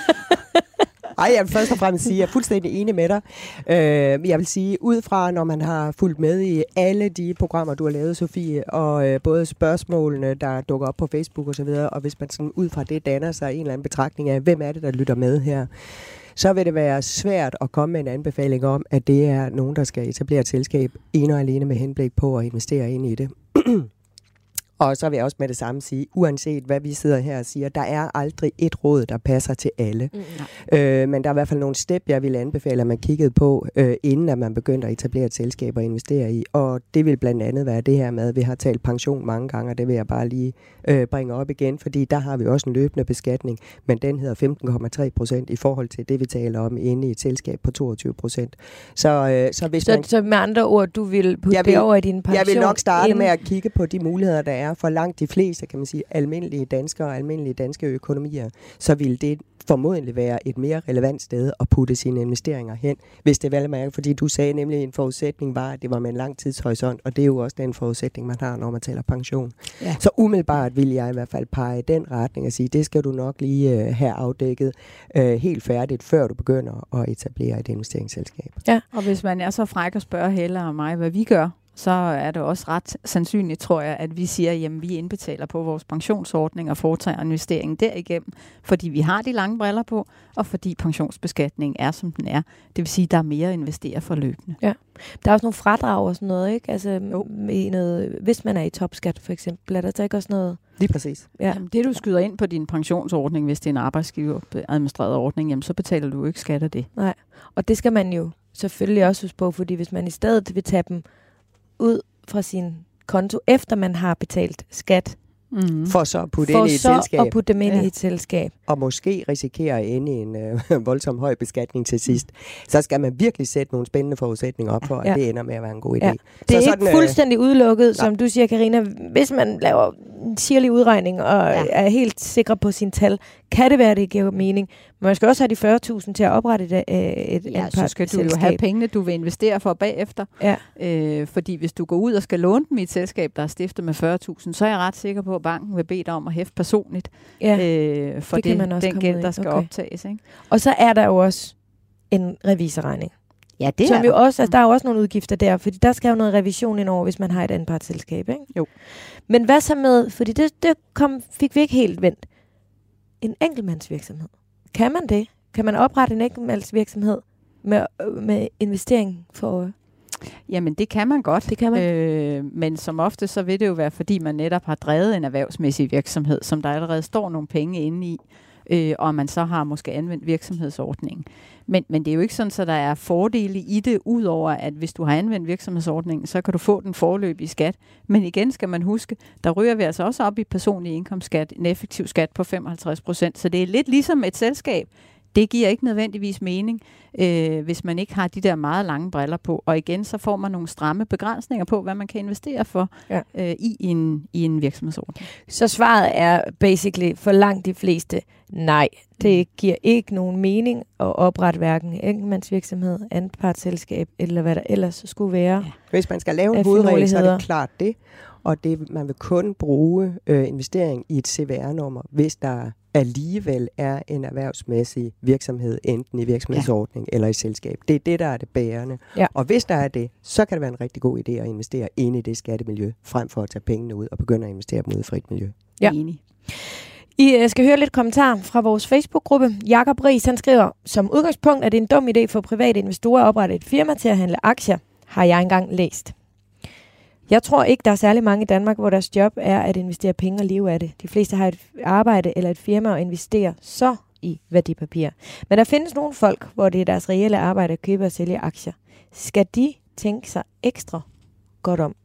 [SPEAKER 3] Ej, jeg vil først og fremmest sige, at jeg er fuldstændig enig med dig. Øh, jeg vil sige, ud fra når man har fulgt med i alle de programmer, du har lavet, Sofie, og øh, både spørgsmålene, der dukker op på Facebook osv., og, og hvis man sådan ud fra det danner sig en eller anden betragtning af, hvem er det, der lytter med her, så vil det være svært at komme med en anbefaling om, at det er nogen, der skal etablere et selskab ene og alene med henblik på at investere ind i det. [clears throat] Og så vil jeg også med det samme sige, uanset hvad vi sidder her og siger, der er aldrig et råd, der passer til alle. Mm. Øh, men der er i hvert fald nogle step, jeg vil anbefale, at man kiggede på, øh, inden at man begynder at etablere et selskab og investere i. Og det vil blandt andet være det her med, at vi har talt pension mange gange, og det vil jeg bare lige øh, bringe op igen, fordi der har vi også en løbende beskatning, men den hedder 15,3 procent i forhold til det, vi taler om inde i et selskab på 22 procent.
[SPEAKER 2] Så, øh, så, hvis så, man, så med andre ord, du vil putte
[SPEAKER 3] jeg vil,
[SPEAKER 2] det over i din pension?
[SPEAKER 3] Jeg vil nok starte inden... med at kigge på de muligheder, der er er for langt de fleste, kan man sige, almindelige danskere og almindelige danske økonomier, så vil det formodentlig være et mere relevant sted at putte sine investeringer hen, hvis det vel mærke, fordi du sagde nemlig, at en forudsætning var, at det var med en lang tidshorisont, og det er jo også den forudsætning, man har, når man taler pension. Ja. Så umiddelbart vil jeg i hvert fald pege i den retning og sige, det skal du nok lige uh, have afdækket uh, helt færdigt, før du begynder at etablere et investeringsselskab.
[SPEAKER 4] Ja, og hvis man er så fræk at spørge Helle og mig, hvad vi gør, så er det også ret sandsynligt, tror jeg, at vi siger, at vi indbetaler på vores pensionsordning og foretager investeringen derigennem, fordi vi har de lange briller på, og fordi pensionsbeskatningen er, som den er. Det vil sige, at der er mere at investere for løbende.
[SPEAKER 2] Ja. Der er også nogle fradrag og sådan noget, ikke? Altså, jo. i noget, hvis man er i topskat, for eksempel, er der så ikke også noget...
[SPEAKER 3] Lige præcis.
[SPEAKER 4] Ja. Jamen, det, du skyder ind på din pensionsordning, hvis det er en arbejdsgiver administreret ordning, jamen, så betaler du jo ikke skat af det.
[SPEAKER 2] Nej, og det skal man jo selvfølgelig også huske på, fordi hvis man i stedet vil tage dem ud fra sin konto, efter man har betalt skat
[SPEAKER 3] mm. for så at putte
[SPEAKER 2] for
[SPEAKER 3] ind i et
[SPEAKER 2] så
[SPEAKER 3] selskab.
[SPEAKER 2] at putte dem ind
[SPEAKER 4] Ja.
[SPEAKER 2] i et selskab.
[SPEAKER 3] og måske risikere at ende i en øh, [laughs] voldsom høj beskatning til sidst, så skal man virkelig sætte nogle spændende forudsætninger op for, at
[SPEAKER 2] Ja.
[SPEAKER 3] det ender med at være en god idé.
[SPEAKER 2] Ja. Det er
[SPEAKER 3] så
[SPEAKER 2] ikke fuldstændig udelukket, som du siger, Karina. Hvis man laver en sirlig udregning og
[SPEAKER 4] Ja.
[SPEAKER 2] er helt sikker på sin tal, kan det være, det giver mening. Men man skal også have de 40.000 til at oprette et, øh, et
[SPEAKER 4] Ja, så skal du jo have pengene, du vil investere for bagefter.
[SPEAKER 2] Ja.
[SPEAKER 4] Øh, fordi hvis du går ud og skal låne dem i et selskab, der er stiftet med 40.000, så er jeg ret sikker på, at banken vil bede dig om at hæfte personligt
[SPEAKER 2] Ja.
[SPEAKER 4] øh, for
[SPEAKER 2] det
[SPEAKER 4] det
[SPEAKER 2] man også
[SPEAKER 4] den gæld, der skal
[SPEAKER 2] Okay.
[SPEAKER 4] optages. Ikke?
[SPEAKER 2] Og så er der jo også en revisorregning.
[SPEAKER 4] Ja, det
[SPEAKER 2] som
[SPEAKER 4] er
[SPEAKER 2] jo
[SPEAKER 4] der.
[SPEAKER 2] også, altså, der er jo også nogle udgifter der, fordi der skal jo noget revision ind over, hvis man har et anpartsselskab, ikke?
[SPEAKER 4] Jo.
[SPEAKER 2] Men hvad så med, fordi det, det kom, fik vi ikke helt vendt, en enkeltmandsvirksomhed. Kan man det? Kan man oprette en enkeltmandsvirksomhed med, øh, med investering for?
[SPEAKER 4] Jamen, det kan man godt.
[SPEAKER 2] Det kan man.
[SPEAKER 4] Øh, men som ofte, så vil det jo være, fordi man netop har drevet en erhvervsmæssig virksomhed, som der allerede står nogle penge inde i, øh, og man så har måske anvendt virksomhedsordningen. Men, men det er jo ikke sådan, at der er fordele i det, udover at hvis du har anvendt virksomhedsordningen, så kan du få den forløb i skat. Men igen skal man huske, der ryger vi altså også op i personlig indkomstskat, en effektiv skat på 55 procent. Så det er lidt ligesom et selskab. Det giver ikke nødvendigvis mening, øh, hvis man ikke har de der meget lange briller på. Og igen, så får man nogle stramme begrænsninger på, hvad man kan investere for
[SPEAKER 2] Ja.
[SPEAKER 4] øh, i, en, i en virksomhedsordning.
[SPEAKER 2] Så svaret er basically for langt de fleste, nej. Det giver ikke nogen mening at oprette hverken enkeltmandsvirksomhed, anpartsselskab, eller hvad der ellers skulle være.
[SPEAKER 4] Ja.
[SPEAKER 3] Hvis man skal lave en hovedregel, så er det klart det. Og det, man vil kun bruge øh, investering i et CVR-nummer, hvis der alligevel er en erhvervsmæssig virksomhed, enten i virksomhedsordning ja. eller i selskab. Det er det, der er det bærende.
[SPEAKER 2] Ja.
[SPEAKER 3] Og hvis der er det, så kan det være en rigtig god idé at investere ind i det skattemiljø, frem for at tage pengene ud og begynde at investere dem ud i frit miljø.
[SPEAKER 2] Ja.
[SPEAKER 4] Enig.
[SPEAKER 2] I øh, skal høre lidt kommentar fra vores Facebook-gruppe. Jakob Ries, han skriver, som udgangspunkt er det en dum idé for private investorer at oprette et firma til at handle aktier, har jeg engang læst. Jeg tror ikke, der er særlig mange i Danmark, hvor deres job er at investere penge og leve af det. De fleste har et arbejde eller et firma og investerer så i værdipapirer. Men der findes nogle folk, hvor det er deres reelle arbejde at købe og sælge aktier. Skal de tænke sig ekstra godt om?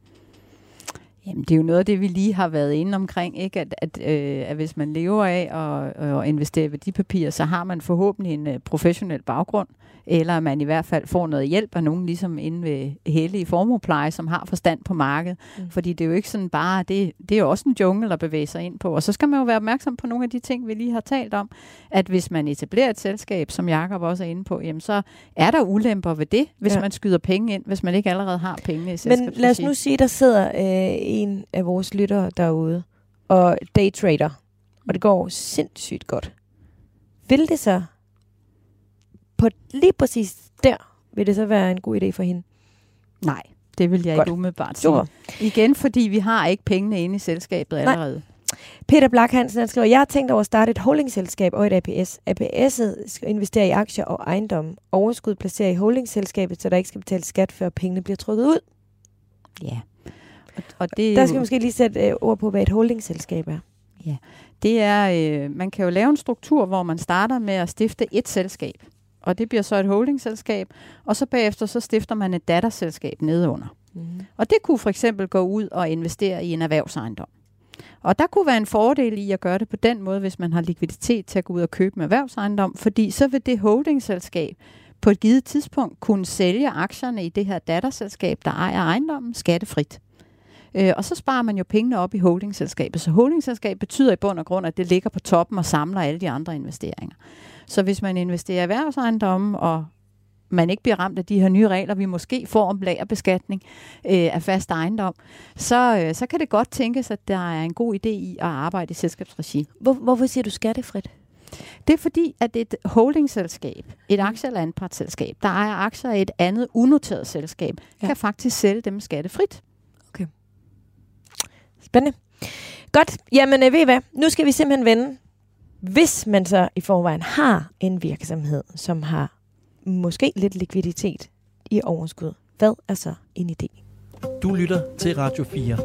[SPEAKER 4] Jamen, det er jo noget af det, vi lige har været inde omkring, ikke? At, at, øh, at hvis man lever af at, øh, at investere i værdipapirer, så har man forhåbentlig en øh, professionel baggrund, eller at man i hvert fald får noget hjælp af nogen, ligesom inde ved Helle i formuepleje, som har forstand på markedet.
[SPEAKER 2] Mm.
[SPEAKER 4] Fordi det er jo ikke sådan bare, det, det er jo også en jungle at bevæge sig ind på. Og så skal man jo være opmærksom på nogle af de ting, vi lige har talt om, at hvis man etablerer et selskab, som Jakob også er inde på, jamen så er der ulemper ved det, hvis
[SPEAKER 2] Ja.
[SPEAKER 4] man skyder penge ind, hvis man ikke allerede har penge i
[SPEAKER 2] Men
[SPEAKER 4] selskabsregi.
[SPEAKER 2] lad os nu sige, der sidder øh, en af vores lyttere derude og daytrader, og det går sindssygt godt. Vil det så på lige præcis der, vil det så være en god idé for hende?
[SPEAKER 4] Nej, det vil jeg
[SPEAKER 2] Godt.
[SPEAKER 4] ikke umiddelbart
[SPEAKER 2] Super.
[SPEAKER 4] sige. Igen, fordi vi har ikke pengene inde i selskabet
[SPEAKER 2] Nej.
[SPEAKER 4] allerede.
[SPEAKER 2] Peter Black Hansen han skriver, jeg har tænkt over at starte et holdingselskab og et APS. APS'et skal investere i aktier og ejendom. Overskud placerer i holdingselskabet, så der ikke skal betales skat, før pengene bliver trukket ud.
[SPEAKER 4] Ja. Og, og det, er
[SPEAKER 2] Der skal vi måske lige sætte øh, ord på, hvad et holdingselskab er.
[SPEAKER 4] det er, øh, man kan jo lave en struktur, hvor man starter med at stifte et selskab. Og det bliver så et holdingselskab, og så bagefter så stifter man et datterselskab nedenunder.
[SPEAKER 2] Mm.
[SPEAKER 4] Og det kunne for eksempel gå ud og investere i en erhvervsejendom. Og der kunne være en fordel i at gøre det på den måde, hvis man har likviditet til at gå ud og købe en erhvervsejendom, fordi så vil det holdingselskab på et givet tidspunkt kunne sælge aktierne i det her datterselskab, der ejer ejendommen, skattefrit. Øh, og så sparer man jo pengene op i holdingselskabet. Så holdingselskab betyder i bund og grund, at det ligger på toppen og samler alle de andre investeringer. Så hvis man investerer i erhvervsejendomme, og man ikke bliver ramt af de her nye regler, vi måske får om lagerbeskatning øh, af fast ejendom, så, øh, så kan det godt tænkes, at der er en god idé i at arbejde i selskabsregi.
[SPEAKER 2] Hvor, hvorfor siger du skattefrit?
[SPEAKER 4] Det er fordi, at et holdingselskab, et aktie- eller anpartsselskab, der ejer aktier i et andet unoteret selskab,
[SPEAKER 2] Ja.
[SPEAKER 4] kan faktisk sælge dem skattefrit.
[SPEAKER 2] Spændende. Godt. Jamen, øh, ved I hvad? Nu skal vi simpelthen vende. Hvis man så i forvejen har en virksomhed, som har måske lidt likviditet i overskud, hvad er så en idé?
[SPEAKER 1] Du lytter til Radio 4.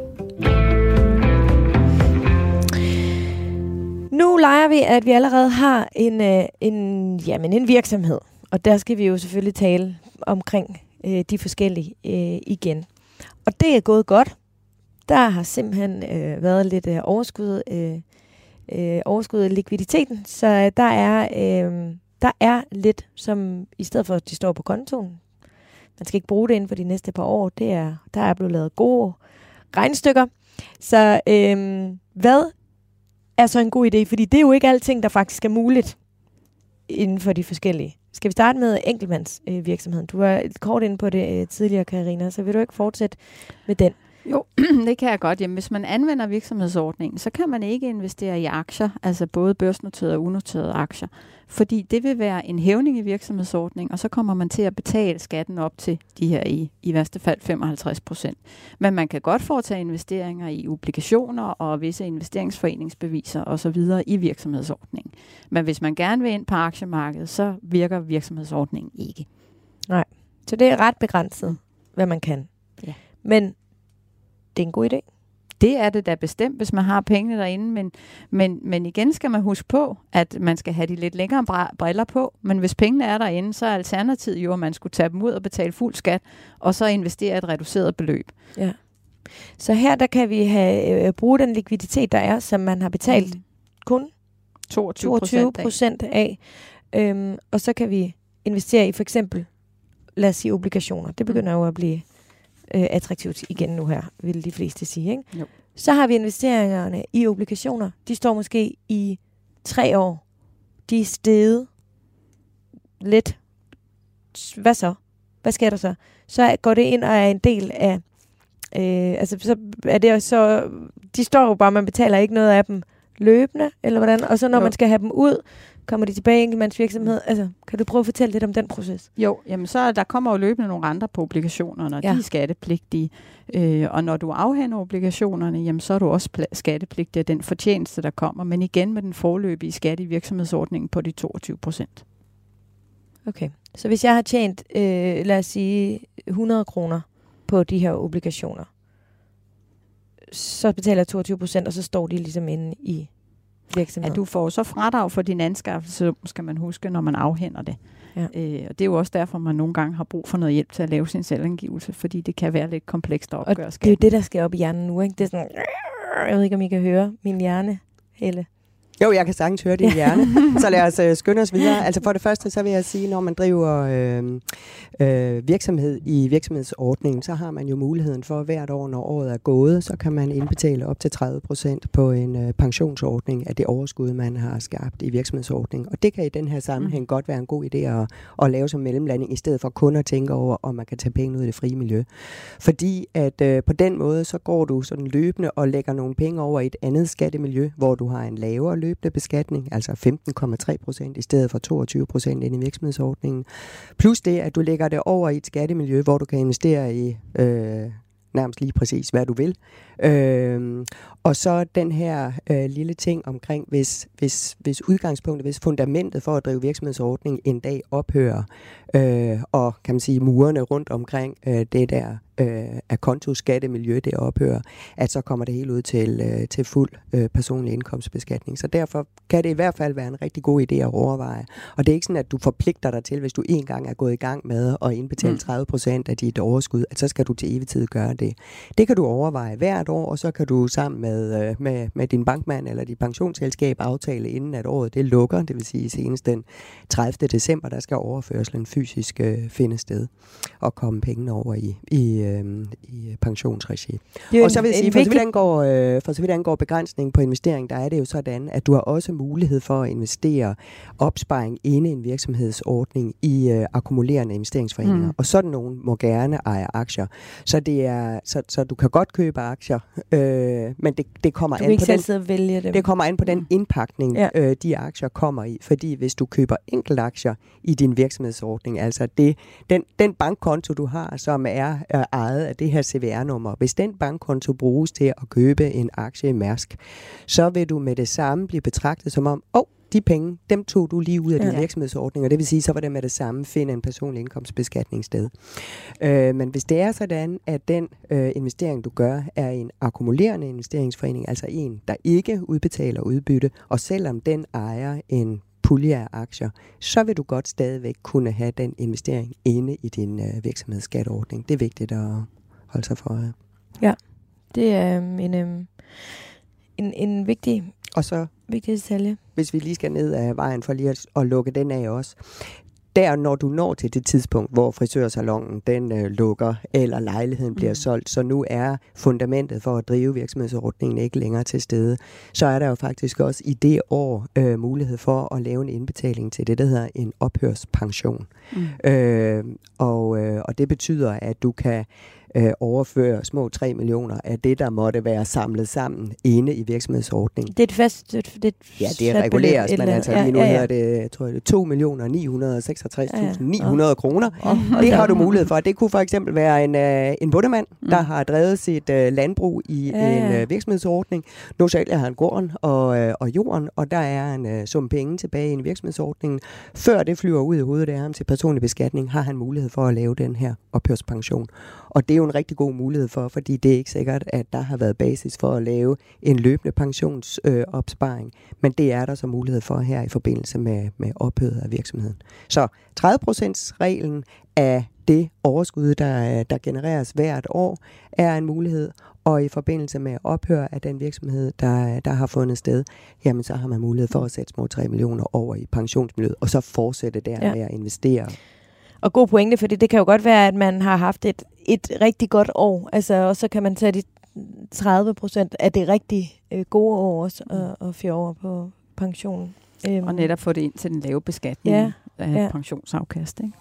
[SPEAKER 2] Nu leger vi, at vi allerede har en, øh, en, jamen en virksomhed. Og der skal vi jo selvfølgelig tale omkring øh, de forskellige øh, igen. Og det er gået godt. der har simpelthen øh, været lidt øh, overskud, øh, øh, overskud af likviditeten, så øh, der er øh, der er lidt, som i stedet for at de står på kontoen, man skal ikke bruge det inden for de næste par år, det er, der er blevet lavet gode regnstykker. Så øh, hvad er så en god idé? Fordi det er jo ikke alting, der faktisk er muligt inden for de forskellige. Skal vi starte med enkeltmandsvirksomheden? Øh, du var kort inde på det øh, tidligere, Karina, så vil du ikke fortsætte med den?
[SPEAKER 4] Jo, [clears throat] det kan jeg godt. Jamen, hvis man anvender virksomhedsordningen, så kan man ikke investere i aktier, altså både børsnoterede og unoterede aktier, fordi det vil være en hævning i virksomhedsordningen, og så kommer man til at betale skatten op til de her i, i værste fald 55 procent. Men man kan godt foretage investeringer i obligationer og visse investeringsforeningsbeviser osv. i virksomhedsordningen. Men hvis man gerne vil ind på aktiemarkedet, så virker virksomhedsordningen ikke.
[SPEAKER 2] Nej, så det er ret begrænset, hvad man kan.
[SPEAKER 4] Ja.
[SPEAKER 2] Men det er en god idé.
[SPEAKER 4] Det er det da bestemt, hvis man har pengene derinde, men, men, men igen skal man huske på, at man skal have de lidt længere briller på, men hvis pengene er derinde, så er alternativet jo, at man skulle tage dem ud og betale fuld skat, og så investere et reduceret beløb.
[SPEAKER 2] Ja. Så her der kan vi have øh, bruge den likviditet, der er, som man har betalt mm. kun 22 procent af, af øhm, og så kan vi investere i for eksempel, lad os sige obligationer. Det begynder jo at blive øh, attraktivt igen nu her, vil de fleste sige. Ikke?
[SPEAKER 4] Jo.
[SPEAKER 2] Så har vi investeringerne i obligationer. De står måske i tre år. De er steget lidt. Hvad så? Hvad sker der så? Så går det ind og er en del af... Øh, altså, så er det så... De står jo bare, man betaler ikke noget af dem løbende, eller hvordan? Og så når jo. man skal have dem ud, Kommer de tilbage i enkeltmandsvirksomhed? Altså, kan du prøve at fortælle lidt om den proces?
[SPEAKER 4] Jo, jamen så der kommer jo løbende nogle andre på obligationerne, og ja. de er skattepligtige. Øh, og når du afhænder obligationerne, jamen så er du også skattepligtig af den fortjeneste, der kommer. Men igen med den forløbige skat i virksomhedsordningen på de 22 procent.
[SPEAKER 2] Okay, så hvis jeg har tjent, øh, lad os sige, 100 kroner på de her obligationer, så betaler jeg 22 procent, og så står de ligesom inde i virksomhed.
[SPEAKER 4] At du får så fradrag for din anskaffelse, skal man huske, når man afhænder det. Ja. Øh, og det er jo også derfor, man nogle gange har brug for noget hjælp til at lave sin selvangivelse, fordi det kan være lidt komplekst at opgøre
[SPEAKER 2] Og det er jo det, der skal op i hjernen nu. Ikke? Det er sådan, jeg ved ikke, om I kan høre min hjerne, Helle.
[SPEAKER 3] Jo, jeg kan sagtens høre din hjerne. [laughs] så lad os øh, skynde os videre. Altså for det første, så vil jeg sige, når man driver øh, øh, virksomhed i virksomhedsordningen, så har man jo muligheden for hvert år, når året er gået, så kan man indbetale op til 30 procent på en øh, pensionsordning af det overskud, man har skabt i virksomhedsordningen. Og det kan i den her sammenhæng mm. godt være en god idé at, at lave som mellemlanding, i stedet for kun at tænke over, om man kan tage penge ud af det frie miljø. Fordi at øh, på den måde, så går du sådan løbende og lægger nogle penge over i et andet skattemiljø, hvor du har en lavere løbende beskatning, altså 15,3 procent i stedet for 22 procent ind i virksomhedsordningen. Plus det, at du lægger det over i et skattemiljø, hvor du kan investere i øh, nærmest lige præcis, hvad du vil. Øh, og så den her øh, lille ting omkring, hvis, hvis, hvis udgangspunktet, hvis fundamentet for at drive virksomhedsordning en dag ophører, øh, og kan man sige murene rundt omkring øh, det der øh, af kontoskattemiljø, det ophører, at så kommer det helt ud til, øh, til fuld øh, personlig indkomstbeskatning. Så derfor kan det i hvert fald være en rigtig god idé at overveje. Og det er ikke sådan, at du forpligter dig til, hvis du en gang er gået i gang med at indbetale 30 mm. procent af dit overskud, at så skal du til evig tid gøre det. Det kan du overveje hvert år, og så kan du sammen med, øh, med, med din bankmand eller dit pensionsselskab aftale, inden at året det lukker, det vil sige senest den 30. december, der skal overførselen fysisk øh, finde sted og komme pengene over i, i øh, i pensionsregi. Og så vil jeg sige, for så, vidt angår, øh, for så vidt angår begrænsning på investering, der er det jo sådan, at du har også mulighed for at investere opsparing inde i en virksomhedsordning i øh, akkumulerende investeringsforeninger. Mm. Og sådan nogen må gerne eje aktier. Så, det er, så, så du kan godt købe aktier, øh, men det, det kommer
[SPEAKER 2] du
[SPEAKER 3] an på
[SPEAKER 2] den, vælge dem.
[SPEAKER 3] det kommer an på den mm. indpakning, ja. øh, de aktier kommer i. Fordi hvis du køber enkeltaktier i din virksomhedsordning, altså det, den, den bankkonto, du har, som er øh, ejet af det her CVR-nummer, hvis den bankkonto bruges til at købe en aktie i Mærsk, så vil du med det samme blive betragtet som om, åh, oh, de penge, dem tog du lige ud af din ja. virksomhedsordning, og det vil sige, så var det med det samme finde en personlig indkomstbeskatning sted. Øh, men hvis det er sådan, at den øh, investering, du gør, er en akkumulerende investeringsforening, altså en, der ikke udbetaler udbytte, og selvom den ejer en pulje af aktier, så vil du godt stadigvæk kunne have den investering inde i din øh, virksomhedsskatteordning. Det er vigtigt at holde sig for
[SPEAKER 2] Ja, Det er øhm, en, øhm, en, en vigtig,
[SPEAKER 3] Og så
[SPEAKER 2] vigtig detalje.
[SPEAKER 3] hvis vi lige skal ned ad vejen for lige at, at lukke den af også. Der, når du når til det tidspunkt, hvor frisørsalongen den øh, lukker, eller lejligheden bliver
[SPEAKER 2] Mm.
[SPEAKER 3] solgt, så nu er fundamentet for at drive virksomhedsordningen ikke længere til stede, så er der jo faktisk også i det år øh, mulighed for at lave en indbetaling til det, der hedder en ophørspension.
[SPEAKER 4] Mm.
[SPEAKER 3] Øh, og, øh, og det betyder, at du kan øh, overføre små 3 millioner af det, der måtte være samlet sammen inde i virksomhedsordningen.
[SPEAKER 2] Det er et fast... Det, det er et
[SPEAKER 3] Ja, det reguleres, men altså
[SPEAKER 2] eller
[SPEAKER 3] lige nu
[SPEAKER 2] andet.
[SPEAKER 3] hedder det, jeg tror, det er 2 millioner 966.900 kroner.
[SPEAKER 2] Og,
[SPEAKER 3] Det har du mulighed for. Det kunne for eksempel være en, øh, en bundemand,
[SPEAKER 4] Mm.
[SPEAKER 3] der har drevet sit øh, landbrug i
[SPEAKER 2] Ja,
[SPEAKER 3] en
[SPEAKER 2] ja.
[SPEAKER 3] øh, virksomhedsordning. Nu sælger han gården og, øh, og jorden, og der er en øh, sum penge tilbage i en virksomhedsordning. Før det flyver ud i hovedet af ham til personlig beskatning, har han mulighed for at lave den her ophørspension. Og det er jo en rigtig god mulighed for, fordi det er ikke sikkert, at der har været basis for at lave en løbende pensionsopsparing. Øh. Men det er der så mulighed for her i forbindelse med, med ophøret af virksomheden. Så 30%-reglen af det overskud, der, der genereres hvert år, er en mulighed. Og i forbindelse med ophør af den virksomhed, der, der har fundet sted, jamen så har man mulighed for at sætte små 3 millioner over i pensionsmiljøet, og så fortsætte der
[SPEAKER 2] Ja.
[SPEAKER 3] med at investere.
[SPEAKER 2] Og god pointe, fordi det kan jo godt være, at man har haft et, et rigtig godt år, altså, og så kan man tage de 30 procent af det rigtig øh, gode år også, og, og fjerde over på pension. Øhm,
[SPEAKER 4] Og netop få det ind til den lave beskatning
[SPEAKER 2] Ja,
[SPEAKER 4] af
[SPEAKER 2] ja.
[SPEAKER 4] pensionsafkast. Ikke?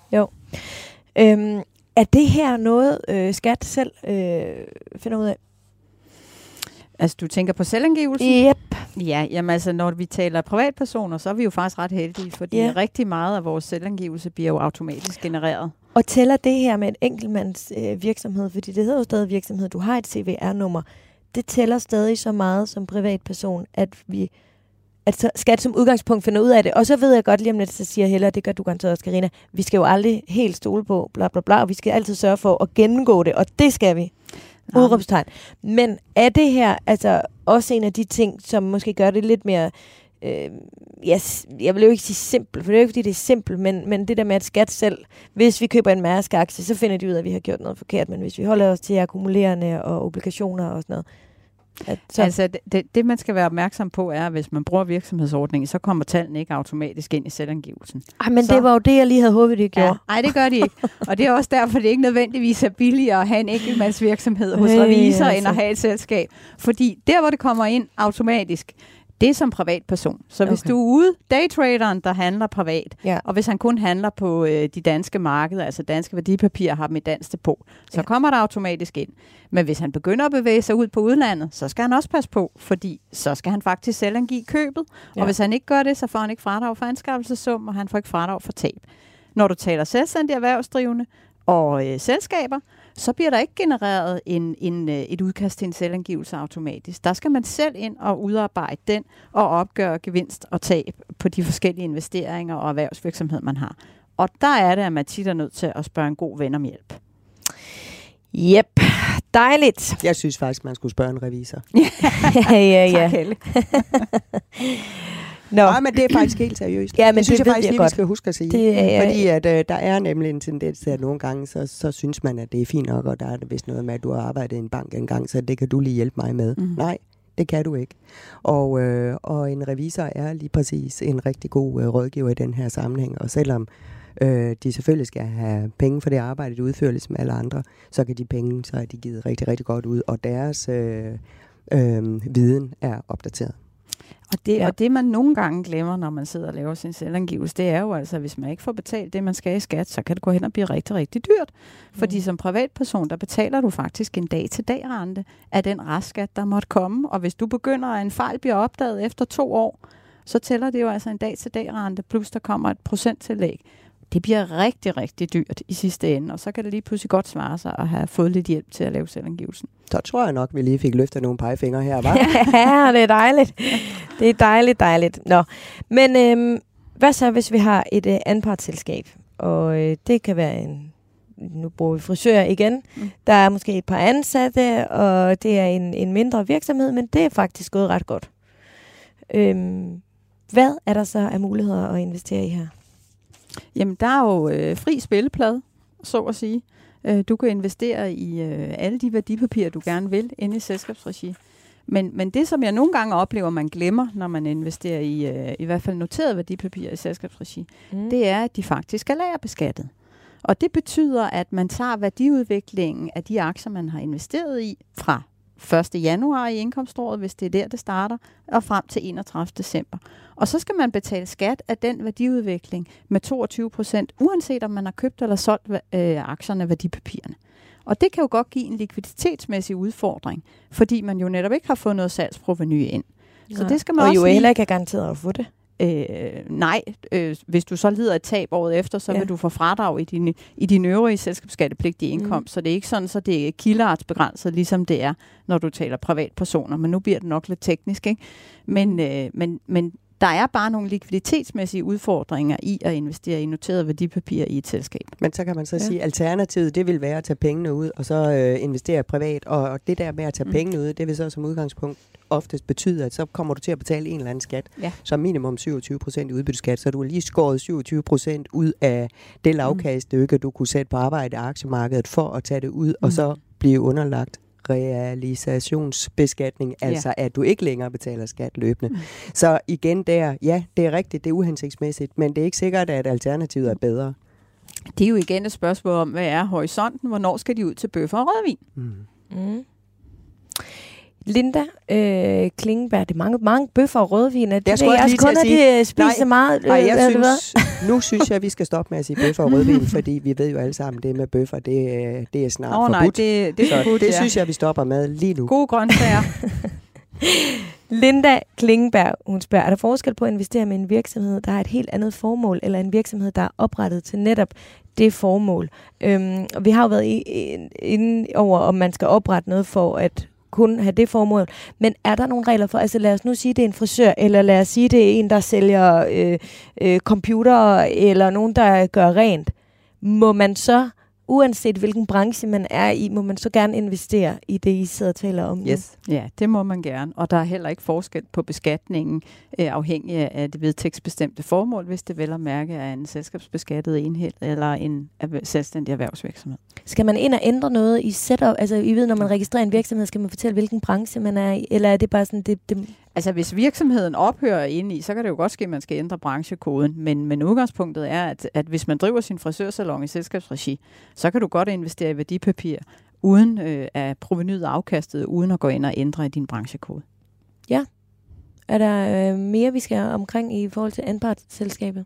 [SPEAKER 2] Øhm, er det her noget, øh, skat selv øh, finder ud af?
[SPEAKER 4] Altså, du tænker på selvangivelse?
[SPEAKER 2] Yep.
[SPEAKER 4] Ja, jamen altså, når vi taler privatpersoner, så er vi jo faktisk ret heldige, fordi
[SPEAKER 2] Ja.
[SPEAKER 4] rigtig meget af vores selvangivelse bliver jo automatisk genereret.
[SPEAKER 2] Og tæller det her med en enkeltmands øh, virksomhed, fordi det hedder jo stadig virksomhed, du har et CVR-nummer, det tæller stadig så meget som privatperson, at vi at så- skat som udgangspunkt finder ud af det. Og så ved jeg godt lige om lidt, så siger Hella, det gør du garanteret også, Carina, vi skal jo aldrig helt stole på, bla bla bla, og vi skal altid sørge for at gennemgå det, og det skal vi. Udrupstegn. Men er det her altså også en af de ting, som måske gør det lidt mere... Øh, yes, jeg vil jo ikke sige simpelt, for det er jo ikke, fordi det er simpelt, men, men det der med at skat selv, hvis vi køber en Mærsk-aktie, så finder de ud af, at vi har gjort noget forkert, men hvis vi holder os til akkumulerende og obligationer og sådan noget, at så,
[SPEAKER 4] Så. Altså, det, det, man skal være opmærksom på, er, at hvis man bruger virksomhedsordningen, så kommer tallene ikke automatisk ind i selvangivelsen.
[SPEAKER 2] ah, men
[SPEAKER 4] så-
[SPEAKER 2] det var jo det, jeg lige havde håbet, de gjorde.
[SPEAKER 4] Ja. Nej, det gør de ikke. [laughs] Og det er også derfor, det ikke nødvendigvis er billigere at have en enkeltmandsvirksomhed hos
[SPEAKER 2] Øh,
[SPEAKER 4] revisor,
[SPEAKER 2] altså.
[SPEAKER 4] end at have et selskab. Fordi der, hvor det kommer ind automatisk, det er som privatperson. Så hvis
[SPEAKER 2] Okay.
[SPEAKER 4] du er ude, daytraderen, der handler privat,
[SPEAKER 2] Ja.
[SPEAKER 4] og hvis han kun handler på øh, de danske markeder, altså danske værdipapirer, har dem i dansk depot, så
[SPEAKER 2] Ja.
[SPEAKER 4] kommer der automatisk ind. Men hvis han begynder at bevæge sig ud på udlandet, så skal han også passe på, fordi så skal han faktisk selv angive købet.
[SPEAKER 2] Ja.
[SPEAKER 4] Og hvis han ikke gør det, så får han ikke fradrag for anskaffelsessum, og han får ikke fradrag for tab. Når du taler selvstændige erhvervsdrivende og øh, selskaber, så bliver der ikke genereret en, en, øh, et udkast til en selvangivelse automatisk. Der skal man selv ind og udarbejde den og opgøre gevinst og tab på de forskellige investeringer og erhvervsvirksomhed, man har. Og der er det, at man tit er nødt til at spørge en god ven om hjælp.
[SPEAKER 2] Yep, dejligt.
[SPEAKER 3] Jeg synes faktisk, man skulle spørge en revisor. [laughs]
[SPEAKER 2] ja, ja, ja.
[SPEAKER 4] Tak. [laughs]
[SPEAKER 2] Nå,
[SPEAKER 3] Nej, men det er faktisk helt seriøst.
[SPEAKER 2] Ja, men
[SPEAKER 3] det synes
[SPEAKER 2] det
[SPEAKER 3] jeg faktisk
[SPEAKER 2] jeg
[SPEAKER 3] lige,
[SPEAKER 2] godt.
[SPEAKER 3] vi skal huske at sige.
[SPEAKER 2] Det er jeg-
[SPEAKER 3] Fordi at, øh, der er nemlig en tendens til, at nogle gange, så, så synes man, at det er fint nok, og der er det vist noget med, at du har arbejdet i en bank engang, så det kan du lige hjælpe mig med.
[SPEAKER 4] Mhm.
[SPEAKER 3] Nej, det kan du ikke. Og, øh, og en revisor er lige præcis en rigtig god øh, rådgiver i den her sammenhæng, og selvom øh, de selvfølgelig skal have penge for det arbejde, de udfører ligesom alle andre, så kan de penge, så er de givet rigtig, rigtig godt ud, og deres øh, øh, viden er opdateret.
[SPEAKER 4] Og det,
[SPEAKER 2] Ja.
[SPEAKER 4] og det, man nogle gange glemmer, når man sidder og laver sin selvangivelse, det er jo altså, at hvis man ikke får betalt det, man skal i skat, så kan det gå hen og blive rigtig, rigtig dyrt. Fordi
[SPEAKER 2] Mm.
[SPEAKER 4] som privatperson, der betaler du faktisk en dag-til-dag-rente af den restskat, der måtte komme. Og hvis du begynder, at en fejl bliver opdaget efter to år, så tæller det jo altså en dag-til-dag-rente, plus der kommer et procenttillæg. Det bliver rigtig, rigtig dyrt i sidste ende, og så kan det lige pludselig godt svare sig at have fået lidt hjælp til at lave selvangivelsen.
[SPEAKER 3] Så tror jeg nok, vi lige fik løftet nogle pegefingre her, var? [laughs]
[SPEAKER 2] ja, det er dejligt. Det er dejligt, dejligt. Nå, men øhm, hvad så, hvis vi har et øh, anpartsselskab? Og øh, det kan være en, nu bruger vi frisør igen.
[SPEAKER 4] Mm.
[SPEAKER 2] Der er måske et par ansatte, og det er en, en mindre virksomhed, men det er faktisk gået ret godt. Øhm, hvad er der så af muligheder at investere i her?
[SPEAKER 4] Jamen, der er jo øh, fri spilleplade, så at sige. Øh, du kan investere i øh, alle de værdipapirer, du gerne vil, inde i selskabsregi. Men, men det, som jeg nogle gange oplever, man glemmer, når man investerer i øh, i hvert fald noterede værdipapirer i selskabsregi, mm. det er, at de faktisk er lagerbeskattet. Og det betyder, at man tager værdiudviklingen af de aktier, man har investeret i fra 1. januar i indkomståret, hvis det er der, det starter, og frem til 31. december. Og så skal man betale skat af den værdiudvikling med 22 procent, uanset om man har købt eller solgt øh, aktierne værdipapirerne. Og det kan jo godt give en likviditetsmæssig udfordring, fordi man jo netop ikke har fået noget salgsproveny ind.
[SPEAKER 2] Så det skal man og også jo heller ikke er garanteret at få det.
[SPEAKER 4] Øh, nej, øh, hvis du så lider et tab året efter, så ja. vil du få fradrag i dine, i din øvrige selskabsskattepligtige mm. indkomst. Mm. Så det er ikke sådan, så det er kildeartsbegrænset, ligesom det er, når du taler privatpersoner. Men nu bliver det nok lidt teknisk. Ikke? Men, øh, men, men der er bare nogle likviditetsmæssige udfordringer i at investere i noterede værdipapirer i et selskab.
[SPEAKER 3] Men så kan man så ja. sige, at alternativet det vil være at tage pengene ud og så øh, investere privat. Og det der med at tage mm. pengene ud, det vil så som udgangspunkt oftest betyde, at så kommer du til at betale en eller anden skat, ja. som minimum 27 procent i udbytteskat. Så du har lige skåret 27 procent ud af det mm. lavkast, mm. du kunne sætte på arbejde i aktiemarkedet for at tage det ud, mm. og så blive underlagt realisationsbeskatning, altså ja. at du ikke længere betaler skat løbende. Mm. Så igen der, ja, det er rigtigt, det er uhensigtsmæssigt, men det er ikke sikkert, at alternativet er bedre.
[SPEAKER 4] Det er jo igen et spørgsmål om, hvad er horisonten? Hvornår skal de ud til bøffer og rødvin? Mm. Mm.
[SPEAKER 2] Linda øh, Klingenberg, det er mange, mange bøffer og rødvin. Det jeg skulle også kun, at de spiser nej, meget.
[SPEAKER 3] Nej, jeg øh, synes, [laughs] nu synes jeg, at vi skal stoppe med at sige bøffer og rødvin, [laughs] fordi vi ved jo alle sammen, det med bøffer, det, det er snart oh, forbudt. Nej,
[SPEAKER 4] det, det, er forbudt,
[SPEAKER 3] det ja. synes jeg, vi stopper med lige nu.
[SPEAKER 4] Gode grøntsager. [laughs]
[SPEAKER 2] Linda Klingenberg, hun spørger, er der forskel på at investere med en virksomhed, der har et helt andet formål, eller en virksomhed, der er oprettet til netop det formål? Øhm, vi har jo været inde over, om man skal oprette noget for at kun have det formål. Men er der nogle regler for, altså lad os nu sige, det er en frisør, eller lad os sige, det er en, der sælger øh, øh, computer, eller nogen, der gør rent. Må man så uanset hvilken branche man er i, må man så gerne investere i det, I sidder og taler om nu.
[SPEAKER 4] Yes. Ja, det må man gerne. Og der er heller ikke forskel på beskatningen øh, afhængig af det vedtægtsbestemte formål, hvis det vel at mærke er en selskabsbeskattet enhed eller en selvstændig erhvervsvirksomhed.
[SPEAKER 2] Skal man ind og ændre noget i setup? Altså, I ved, når man registrerer en virksomhed, skal man fortælle, hvilken branche man er i? Eller er det bare sådan, det, det
[SPEAKER 4] Altså hvis virksomheden ophører ind i, så kan det jo godt ske, at man skal ændre branchekoden. Men, men udgangspunktet er, at, at hvis man driver sin frisørsalon i selskabsregi, så kan du godt investere i værdipapir, uden øh, at provenyet afkastet, uden at gå ind og ændre i din branchekode.
[SPEAKER 2] Ja. Er der øh, mere, vi skal omkring i forhold til anpartsselskabet?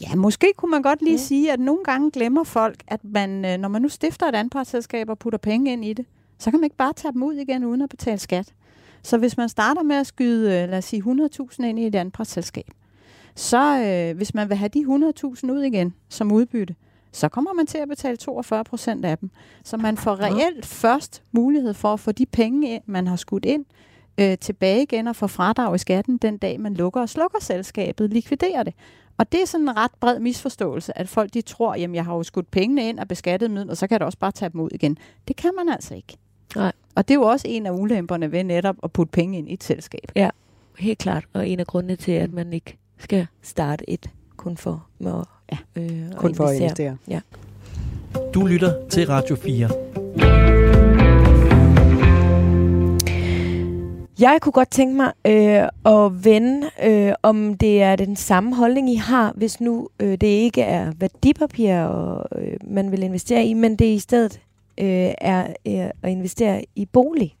[SPEAKER 4] Ja, måske kunne man godt lige ja. sige, at nogle gange glemmer folk, at man, øh, når man nu stifter et anpartsselskab og putter penge ind i det, så kan man ikke bare tage dem ud igen uden at betale skat. Så hvis man starter med at skyde, øh, lad os sige, 100.000 ind i et anpartsselskab, så øh, hvis man vil have de 100.000 ud igen som udbytte, så kommer man til at betale 42 procent af dem. Så man får reelt først mulighed for at få de penge, man har skudt ind, øh, tilbage igen og få fradrag i skatten den dag, man lukker og slukker selskabet, likviderer det. Og det er sådan en ret bred misforståelse, at folk de tror, jamen jeg har jo skudt pengene ind og beskattet midler, så kan jeg da også bare tage dem ud igen. Det kan man altså ikke. Nej. Og det er jo også en af ulemperne ved netop at putte penge ind i et selskab.
[SPEAKER 2] Ja, helt klart. Og en af grundene til, at man ikke skal starte et kun for med at,
[SPEAKER 3] ja. øh, kun at for at investere. Ja.
[SPEAKER 1] Du lytter til Radio 4.
[SPEAKER 2] Jeg kunne godt tænke mig øh, at vende, øh, om det er den samme holdning, I har, hvis nu øh, det ikke er værdipapir, og, øh, man vil investere i, men det i stedet øh, er øh, at investere i bolig.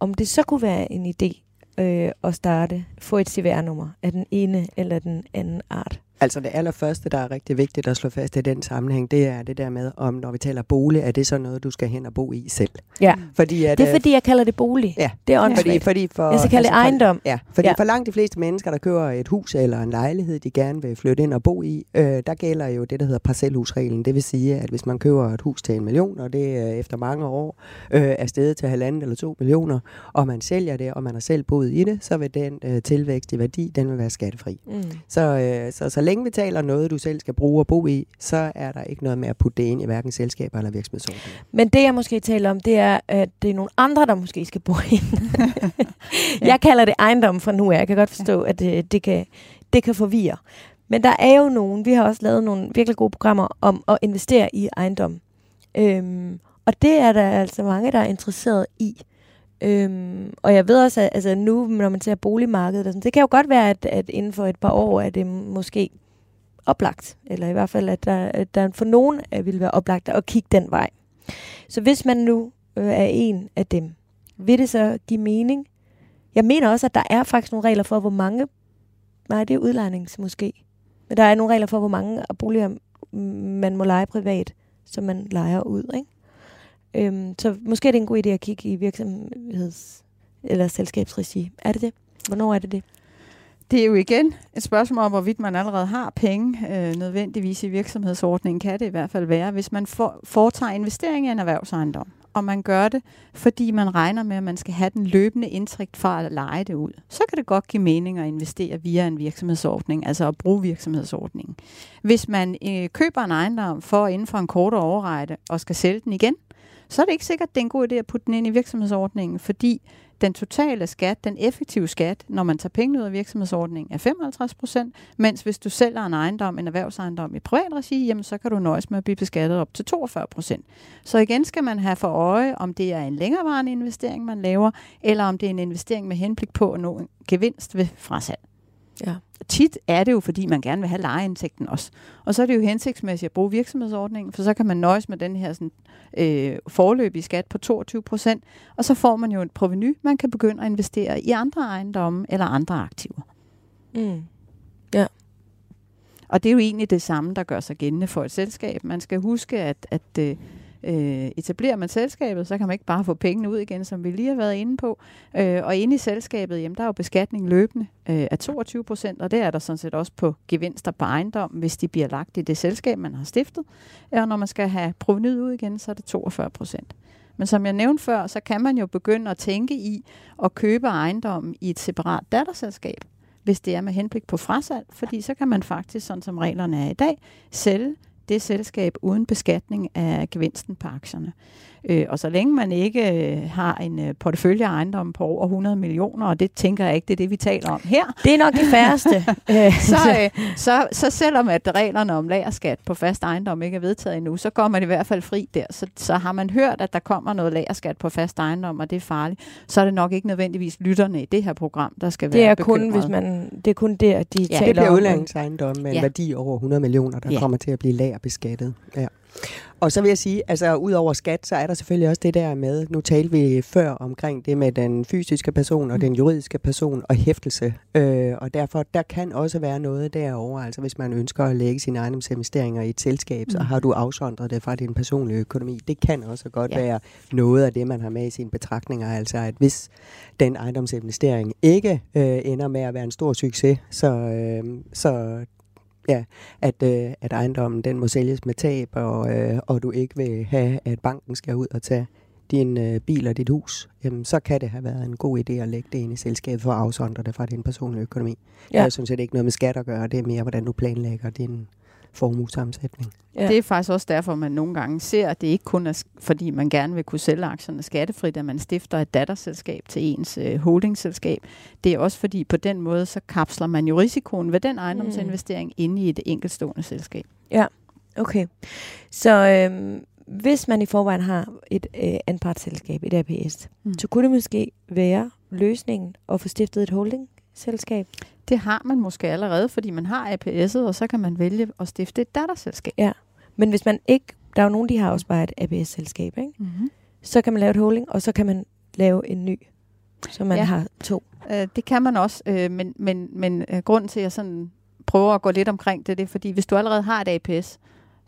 [SPEAKER 2] Om det så kunne være en idé øh, at starte, få et CVR-nummer af den ene eller den anden art.
[SPEAKER 3] Altså det allerførste, der er rigtig vigtigt at slå fast i den sammenhæng, det er det der med, om når vi taler bolig, er det så noget, du skal hen og bo i selv?
[SPEAKER 2] Ja, fordi at, det er fordi, jeg kalder det bolig. Ja, det er fordi, fordi for, Jeg skal kalde altså, det ejendom.
[SPEAKER 3] Ja, fordi ja. for langt de fleste mennesker, der kører et hus eller en lejlighed, de gerne vil flytte ind og bo i, øh, der gælder jo det, der hedder parcelhusreglen. Det vil sige, at hvis man køber et hus til en million, og det er efter mange år øh, er stedet til halvanden eller to millioner, og man sælger det, og man har selv boet i det, så vil den øh, tilvækst i værdi, den vil være skattefri. Mm. Så, øh, så, så længe vi taler noget, du selv skal bruge og bo i, så er der ikke noget med at putte det ind i hverken selskaber eller virksomhedsordninger.
[SPEAKER 2] Men det, jeg måske taler om, det er, at det er nogle andre, der måske skal bo ind. [laughs] ja. Jeg kalder det ejendom fra nu af. Jeg kan godt forstå, at det, det, kan, det kan forvirre. Men der er jo nogen, vi har også lavet nogle virkelig gode programmer om at investere i ejendom. Øhm, og det er der altså mange, der er interesseret i. Øhm, og jeg ved også, at altså nu, når man ser boligmarkedet, og sådan, det kan jo godt være, at, at inden for et par år er det måske oplagt. Eller i hvert fald, at der, at der for nogen vil være oplagt at kigge den vej. Så hvis man nu øh, er en af dem, vil det så give mening? Jeg mener også, at der er faktisk nogle regler for, hvor mange... Nej, det er udlejnings måske. Men der er nogle regler for, hvor mange boliger man må lege privat, som man leger ud. Ikke? Øhm, så måske er det en god idé at kigge i virksomheds- eller selskabsregi. Er det det? Hvornår er det det?
[SPEAKER 4] Det er jo igen et spørgsmål om, hvorvidt man allerede har penge øh, nødvendigvis i virksomhedsordningen, kan det i hvert fald være, hvis man for, foretager investering i en erhvervsejendom, og man gør det, fordi man regner med, at man skal have den løbende indtægt fra at lege det ud, så kan det godt give mening at investere via en virksomhedsordning, altså at bruge virksomhedsordningen. Hvis man øh, køber en ejendom for inden for en kortere overrejde og skal sælge den igen, så er det ikke sikkert, at det er en god idé at putte den ind i virksomhedsordningen, fordi den totale skat, den effektive skat, når man tager penge ud af virksomhedsordningen, er 55 procent, mens hvis du sælger en ejendom, en erhvervsejendom i privat regi, jamen så kan du nøjes med at blive beskattet op til 42 procent. Så igen skal man have for øje, om det er en længerevarende investering, man laver, eller om det er en investering med henblik på at nå en gevinst ved frasalg. Ja. Tit er det jo, fordi man gerne vil have lejeindtægten også. Og så er det jo hensigtsmæssigt at bruge virksomhedsordningen, for så kan man nøjes med den her sådan, øh, forløbige skat på 22 procent, og så får man jo et proveny, man kan begynde at investere i andre ejendomme eller andre aktiver. Mm. Ja. Og det er jo egentlig det samme, der gør sig gældende for et selskab. Man skal huske, at, at øh, øh, etablerer man selskabet, så kan man ikke bare få pengene ud igen, som vi lige har været inde på. Øh, og inde i selskabet, jamen, der er jo beskatning løbende øh, af 22 procent, og det er der sådan set også på gevinster på ejendom, hvis de bliver lagt i det selskab, man har stiftet. Og når man skal have provenyet ud igen, så er det 42 procent. Men som jeg nævnte før, så kan man jo begynde at tænke i at købe ejendommen i et separat datterselskab, hvis det er med henblik på frasalg, fordi så kan man faktisk, sådan som reglerne er i dag, sælge det selskab uden beskatning af gevinsten på aktierne. Øh, og så længe man ikke øh, har en øh, portefølje af ejendom på over 100 millioner, og det tænker jeg ikke, det er det, vi taler om her.
[SPEAKER 2] Det er nok det færreste. [laughs] [laughs]
[SPEAKER 4] så, øh, så, så selvom at reglerne om lagerskat på fast ejendom ikke er vedtaget endnu, så går man i hvert fald fri der. Så, så har man hørt, at der kommer noget lagerskat på fast ejendom, og det er farligt, så er det nok ikke nødvendigvis lytterne i det her program, der skal
[SPEAKER 2] det
[SPEAKER 4] være
[SPEAKER 2] er kun, hvis man, Det er kun der, de ja, taler
[SPEAKER 3] det bliver udlændingsejendom med en ja. værdi over 100 millioner, der ja. kommer til at blive lagerbeskattet. Ja. Og så vil jeg sige, altså ud over skat, så er der selvfølgelig også det der med, nu talte vi før omkring det med den fysiske person og mm. den juridiske person og hæftelse. Øh, og derfor, der kan også være noget derovre, altså hvis man ønsker at lægge sine ejendomsinvesteringer i et selskab, mm. så har du afsondret det fra din personlige økonomi. Det kan også godt ja. være noget af det, man har med i sine betragtninger, altså at hvis den ejendomsinvestering ikke øh, ender med at være en stor succes, så, øh, så Ja, at, øh, at ejendommen den må sælges med tab, og, øh, og du ikke vil have, at banken skal ud og tage din øh, bil og dit hus, jamen, så kan det have været en god idé at lægge det ind i selskabet for at afsondre det fra din personlige økonomi. Ja. Det er ikke noget med skat at gøre, det er mere, hvordan du planlægger din formuesammensætning.
[SPEAKER 4] Ja. Det er faktisk også derfor, man nogle gange ser, at det ikke kun er, fordi man gerne vil kunne sælge aktierne skattefrit, at man stifter et datterselskab til ens øh, holdingselskab. Det er også fordi, på den måde, så kapsler man jo risikoen ved den ejendomsinvestering mm. inde i et enkeltstående selskab.
[SPEAKER 2] Ja, okay. Så øhm, hvis man i forvejen har et øh, anpartsselskab, et APS, mm. så kunne det måske være løsningen at få stiftet et holdingselskab?
[SPEAKER 4] Det har man måske allerede, fordi man har APS'et, og så kan man vælge at stifte et datterselskab.
[SPEAKER 2] Ja, men hvis man ikke, der er jo nogen, de har også bare et APS-selskab, ikke? Mm-hmm. så kan man lave et holding, og så kan man lave en ny, så man ja. har to.
[SPEAKER 4] Øh, det kan man også, øh, men, men, men øh, grunden til, at jeg sådan prøver at gå lidt omkring det, det er, fordi hvis du allerede har et APS,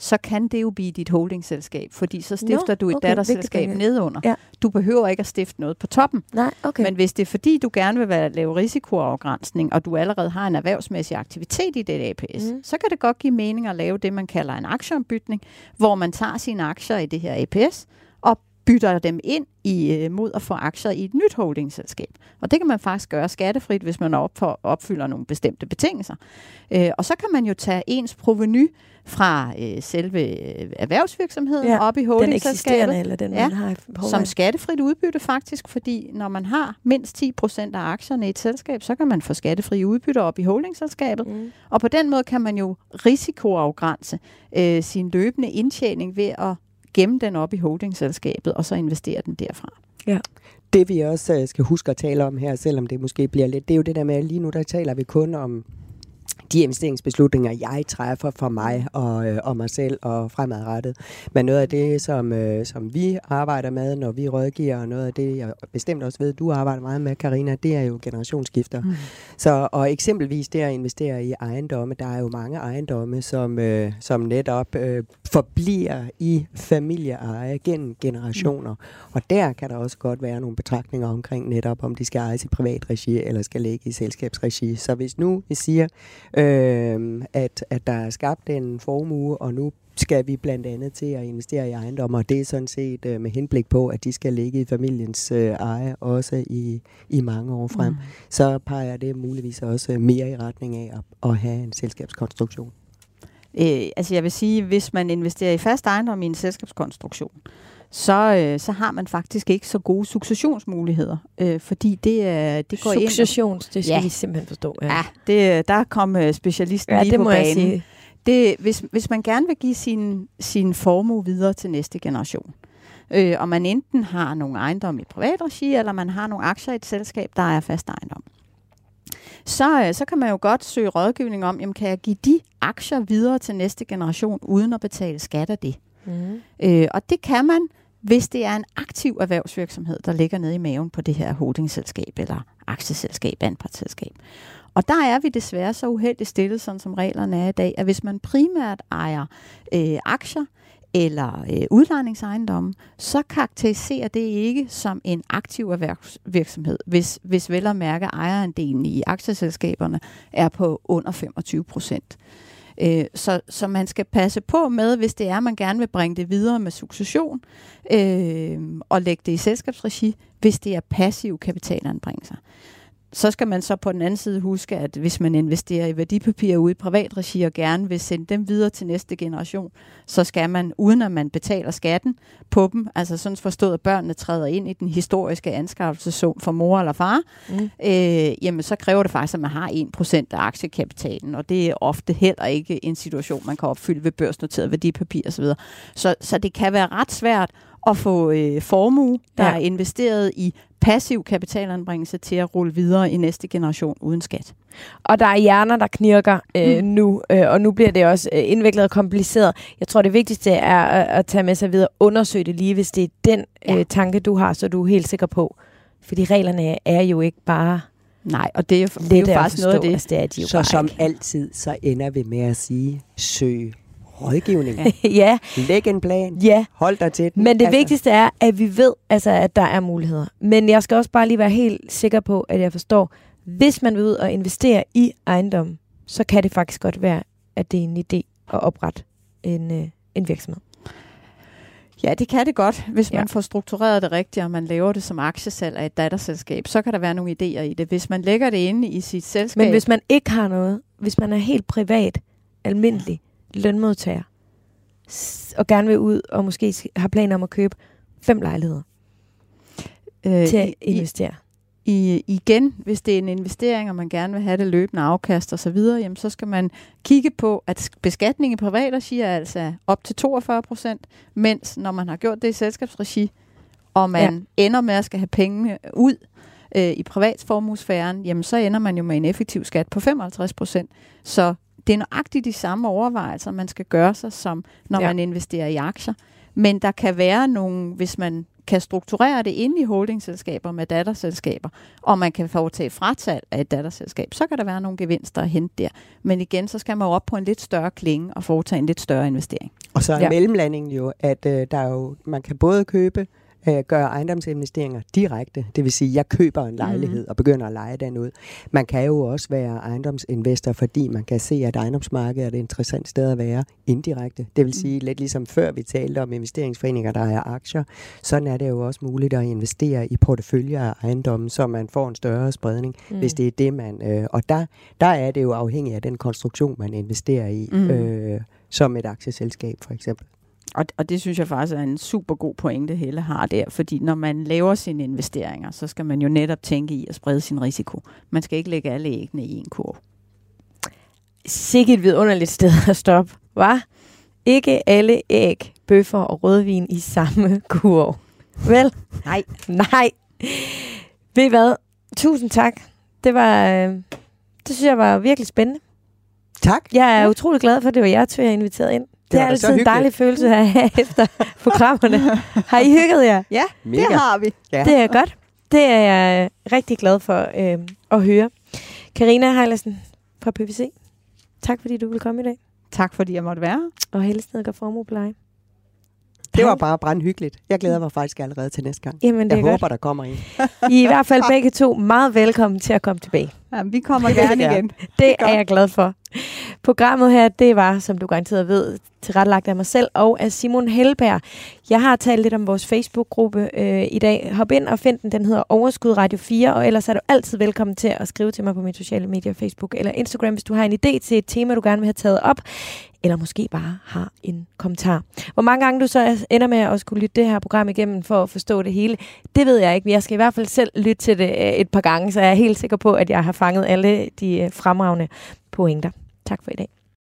[SPEAKER 4] så kan det jo blive dit holdingselskab, fordi så stifter Nå, du et okay, datterselskab nedunder. Ja. Du behøver ikke at stifte noget på toppen.
[SPEAKER 2] Nej, okay.
[SPEAKER 4] Men hvis det er fordi, du gerne vil være, lave risikoafgrænsning, og du allerede har en erhvervsmæssig aktivitet i det APS, mm. så kan det godt give mening at lave det, man kalder en aktieombytning, hvor man tager sine aktier i det her APS, og bytter dem ind i, øh, mod at få aktier i et nyt holdingselskab. Og det kan man faktisk gøre skattefrit, hvis man opfylder nogle bestemte betingelser. Øh, og så kan man jo tage ens proveny fra øh, selve øh, erhvervsvirksomheden ja, op i holdingselskabet.
[SPEAKER 2] Den eller den, ja, man har
[SPEAKER 4] som skattefrit udbytte faktisk, fordi når man har mindst 10% af aktierne i et selskab, så kan man få skattefri udbytte op i holdingselskabet. Mm. Og på den måde kan man jo risikoafgrænse øh, sin løbende indtjening ved at gemme den op i holdingselskabet, og så investere den derfra.
[SPEAKER 2] Ja.
[SPEAKER 3] Det vi også øh, skal huske at tale om her, selvom det måske bliver lidt, det er jo det der med, at lige nu der taler vi kun om de investeringsbeslutninger, jeg træffer for mig og, øh, og mig selv og fremadrettet. Men noget af det, som, øh, som vi arbejder med, når vi rådgiver, og noget af det, jeg bestemt også ved, du arbejder meget med, Karina, det er jo generationsskifter. Mm. Så, og eksempelvis det at investere i ejendomme, der er jo mange ejendomme, som, øh, som netop øh, forbliver i familieeje gennem generationer. Mm. Og der kan der også godt være nogle betragtninger omkring netop, om de skal ejes i privat regi eller skal ligge i selskabsregi. Så hvis nu vi siger, øh, at, at der er skabt en formue, og nu skal vi blandt andet til at investere i ejendommer, og det er sådan set øh, med henblik på, at de skal ligge i familiens øh, eje også i, i mange år frem, mm. så peger det muligvis også mere i retning af at, at have en selskabskonstruktion.
[SPEAKER 4] Øh, altså jeg vil sige, hvis man investerer i fast ejendom i en selskabskonstruktion, så, øh, så har man faktisk ikke så gode successionsmuligheder, øh, fordi det, øh, det går
[SPEAKER 2] Successions,
[SPEAKER 4] ind...
[SPEAKER 2] det skal ja. vi simpelthen forstå.
[SPEAKER 4] Ja, ja det, der kom øh, specialisten
[SPEAKER 2] ja,
[SPEAKER 4] lige
[SPEAKER 2] det
[SPEAKER 4] på
[SPEAKER 2] må
[SPEAKER 4] banen.
[SPEAKER 2] Jeg sige.
[SPEAKER 4] Det, hvis, hvis man gerne vil give sin, sin formue videre til næste generation, øh, og man enten har nogle ejendomme i privat regi, eller man har nogle aktier i et selskab, der er fast ejendom, så, øh, så kan man jo godt søge rådgivning om, jamen, kan jeg give de aktier videre til næste generation, uden at betale skat af det? Mm. Øh, og det kan man, hvis det er en aktiv erhvervsvirksomhed, der ligger nede i maven på det her holdingselskab eller aktieselskab, anpartselskab. Og der er vi desværre så uheldigt stillet, sådan som reglerne er i dag, at hvis man primært ejer øh, aktier eller øh, udlejningsejendomme, så karakteriserer det ikke som en aktiv erhvervsvirksomhed, hvis, hvis vel at mærke ejerandelen i aktieselskaberne er på under 25 procent. Øh, så, så man skal passe på med, hvis det er, man gerne vil bringe det videre med succession, øh, og lægge det i selskabsregi, hvis det er passiv kapitalanbringelser så skal man så på den anden side huske, at hvis man investerer i værdipapirer ude i privat regi og gerne vil sende dem videre til næste generation, så skal man, uden at man betaler skatten på dem, altså sådan forstået, at børnene træder ind i den historiske anskaffelsessum for mor eller far, mm. øh, jamen så kræver det faktisk, at man har 1% af aktiekapitalen, og det er ofte heller ikke en situation, man kan opfylde ved børsnoteret værdipapir osv. Så, så det kan være ret svært at få øh, formue, der ja. er investeret i passiv kapitalanbringelse til at rulle videre i næste generation uden skat.
[SPEAKER 2] Og der er hjerner, der knirker øh, mm. nu, øh, og nu bliver det også øh, indviklet og kompliceret. Jeg tror, det vigtigste er at, at tage med sig videre, undersøge det lige, hvis det er den ja. øh, tanke, du har, så du er helt sikker på. Fordi reglerne er jo ikke bare
[SPEAKER 4] Nej, og det er jo, det er jo faktisk noget af det.
[SPEAKER 2] Altså, det er de jo
[SPEAKER 3] så som ikke. altid, så ender vi med at sige, søg rådgivning. [laughs]
[SPEAKER 2] Ja.
[SPEAKER 3] Læg en plan.
[SPEAKER 2] Ja.
[SPEAKER 3] Hold dig til den.
[SPEAKER 2] Men det altså. vigtigste er, at vi ved, altså, at der er muligheder. Men jeg skal også bare lige være helt sikker på, at jeg forstår, hvis man vil ud og investere i ejendom, så kan det faktisk godt være, at det er en idé at oprette en, øh, en virksomhed.
[SPEAKER 4] Ja, det kan det godt, hvis ja. man får struktureret det rigtigt, og man laver det som aktiesalg af et datterselskab. Så kan der være nogle idéer i det. Hvis man lægger det inde i sit selskab...
[SPEAKER 2] Men hvis man ikke har noget, hvis man er helt privat, almindelig, lønmodtager, og gerne vil ud og måske har planer om at købe fem lejligheder øh, til at investere.
[SPEAKER 4] I, igen, hvis det er en investering, og man gerne vil have det løbende afkast osv., jamen, så skal man kigge på, at beskatning i privat regi er altså op til 42 procent, mens når man har gjort det i selskabsregi, og man ja. ender med at skal have pengene ud øh, i privatsformuesfæren, jamen så ender man jo med en effektiv skat på 55 procent. Så det er nøjagtigt de samme overvejelser, man skal gøre sig, som når ja. man investerer i aktier. Men der kan være nogle, hvis man kan strukturere det ind i holdingselskaber med datterselskaber, og man kan foretage fratal af et datterselskab, så kan der være nogle gevinster at hente der. Men igen, så skal man jo op på en lidt større klinge og foretage en lidt større investering.
[SPEAKER 3] Og så er ja. mellemlandingen jo, at øh, der er jo, man kan både købe øh, gøre ejendomsinvesteringer direkte. Det vil sige, at jeg køber en lejlighed mm. og begynder at lege den ud. Man kan jo også være ejendomsinvestor, fordi man kan se, at ejendomsmarkedet er et interessant sted at være indirekte. Det vil sige, mm. lidt ligesom før vi talte om investeringsforeninger, der er aktier, sådan er det jo også muligt at investere i porteføljer af ejendommen, så man får en større spredning, mm. hvis det er det, man... Øh, og der, der er det jo afhængigt af den konstruktion, man investerer i, mm. øh, som et aktieselskab for eksempel.
[SPEAKER 4] Og, og det synes jeg faktisk er en super god pointe, Helle har der, fordi når man laver sine investeringer, så skal man jo netop tænke i at sprede sin risiko. Man skal ikke lægge alle æggene i en kurv.
[SPEAKER 2] Sikkert et vidunderligt sted at stoppe, var? ikke alle æg, bøffer og rødvin i samme kurv. Vel?
[SPEAKER 4] Nej.
[SPEAKER 2] Nej. Ved I hvad? Tusind tak. Det var, øh, det synes jeg var virkelig spændende.
[SPEAKER 3] Tak.
[SPEAKER 2] Jeg er ja. utrolig glad for, at det var jer to, jeg inviteret ind. Det,
[SPEAKER 3] var
[SPEAKER 2] er altid en
[SPEAKER 3] hyggeligt.
[SPEAKER 2] dejlig følelse at have [laughs] efter programmerne. Har I hygget jer?
[SPEAKER 4] Ja,
[SPEAKER 3] Mega.
[SPEAKER 4] det har vi.
[SPEAKER 3] Ja.
[SPEAKER 2] Det er godt. Det er jeg rigtig glad for øh, at høre. Karina Heilersen fra PVC. Tak fordi du ville komme i dag.
[SPEAKER 4] Tak fordi jeg måtte være.
[SPEAKER 2] Og Helle Snedgaard fra Formopleje.
[SPEAKER 3] Det var bare brandhyggeligt. Jeg glæder mig faktisk allerede til næste gang.
[SPEAKER 2] Jamen, det
[SPEAKER 3] Jeg
[SPEAKER 2] er godt.
[SPEAKER 3] håber, der kommer en.
[SPEAKER 2] I er i hvert fald begge to meget velkommen til at komme tilbage.
[SPEAKER 4] Jamen, vi kommer
[SPEAKER 3] Det gerne
[SPEAKER 4] igen.
[SPEAKER 2] Det
[SPEAKER 4] godt.
[SPEAKER 2] er jeg glad for. Programmet her, det var, som du garanteret ved, tilrettelagt af mig selv og af Simon Helberg. Jeg har talt lidt om vores Facebook-gruppe øh, i dag. Hop ind og find den. Den hedder Overskud Radio 4, og ellers er du altid velkommen til at skrive til mig på mine sociale medier, Facebook eller Instagram, hvis du har en idé til et tema, du gerne vil have taget op, eller måske bare har en kommentar. Hvor mange gange du så ender med at skulle lytte det her program igennem for at forstå det hele, det ved jeg ikke. Men jeg skal i hvert fald selv lytte til det øh, et par gange, så jeg er helt sikker på, at jeg har fanget alle de øh, fremragende pointer. Tak for i dag.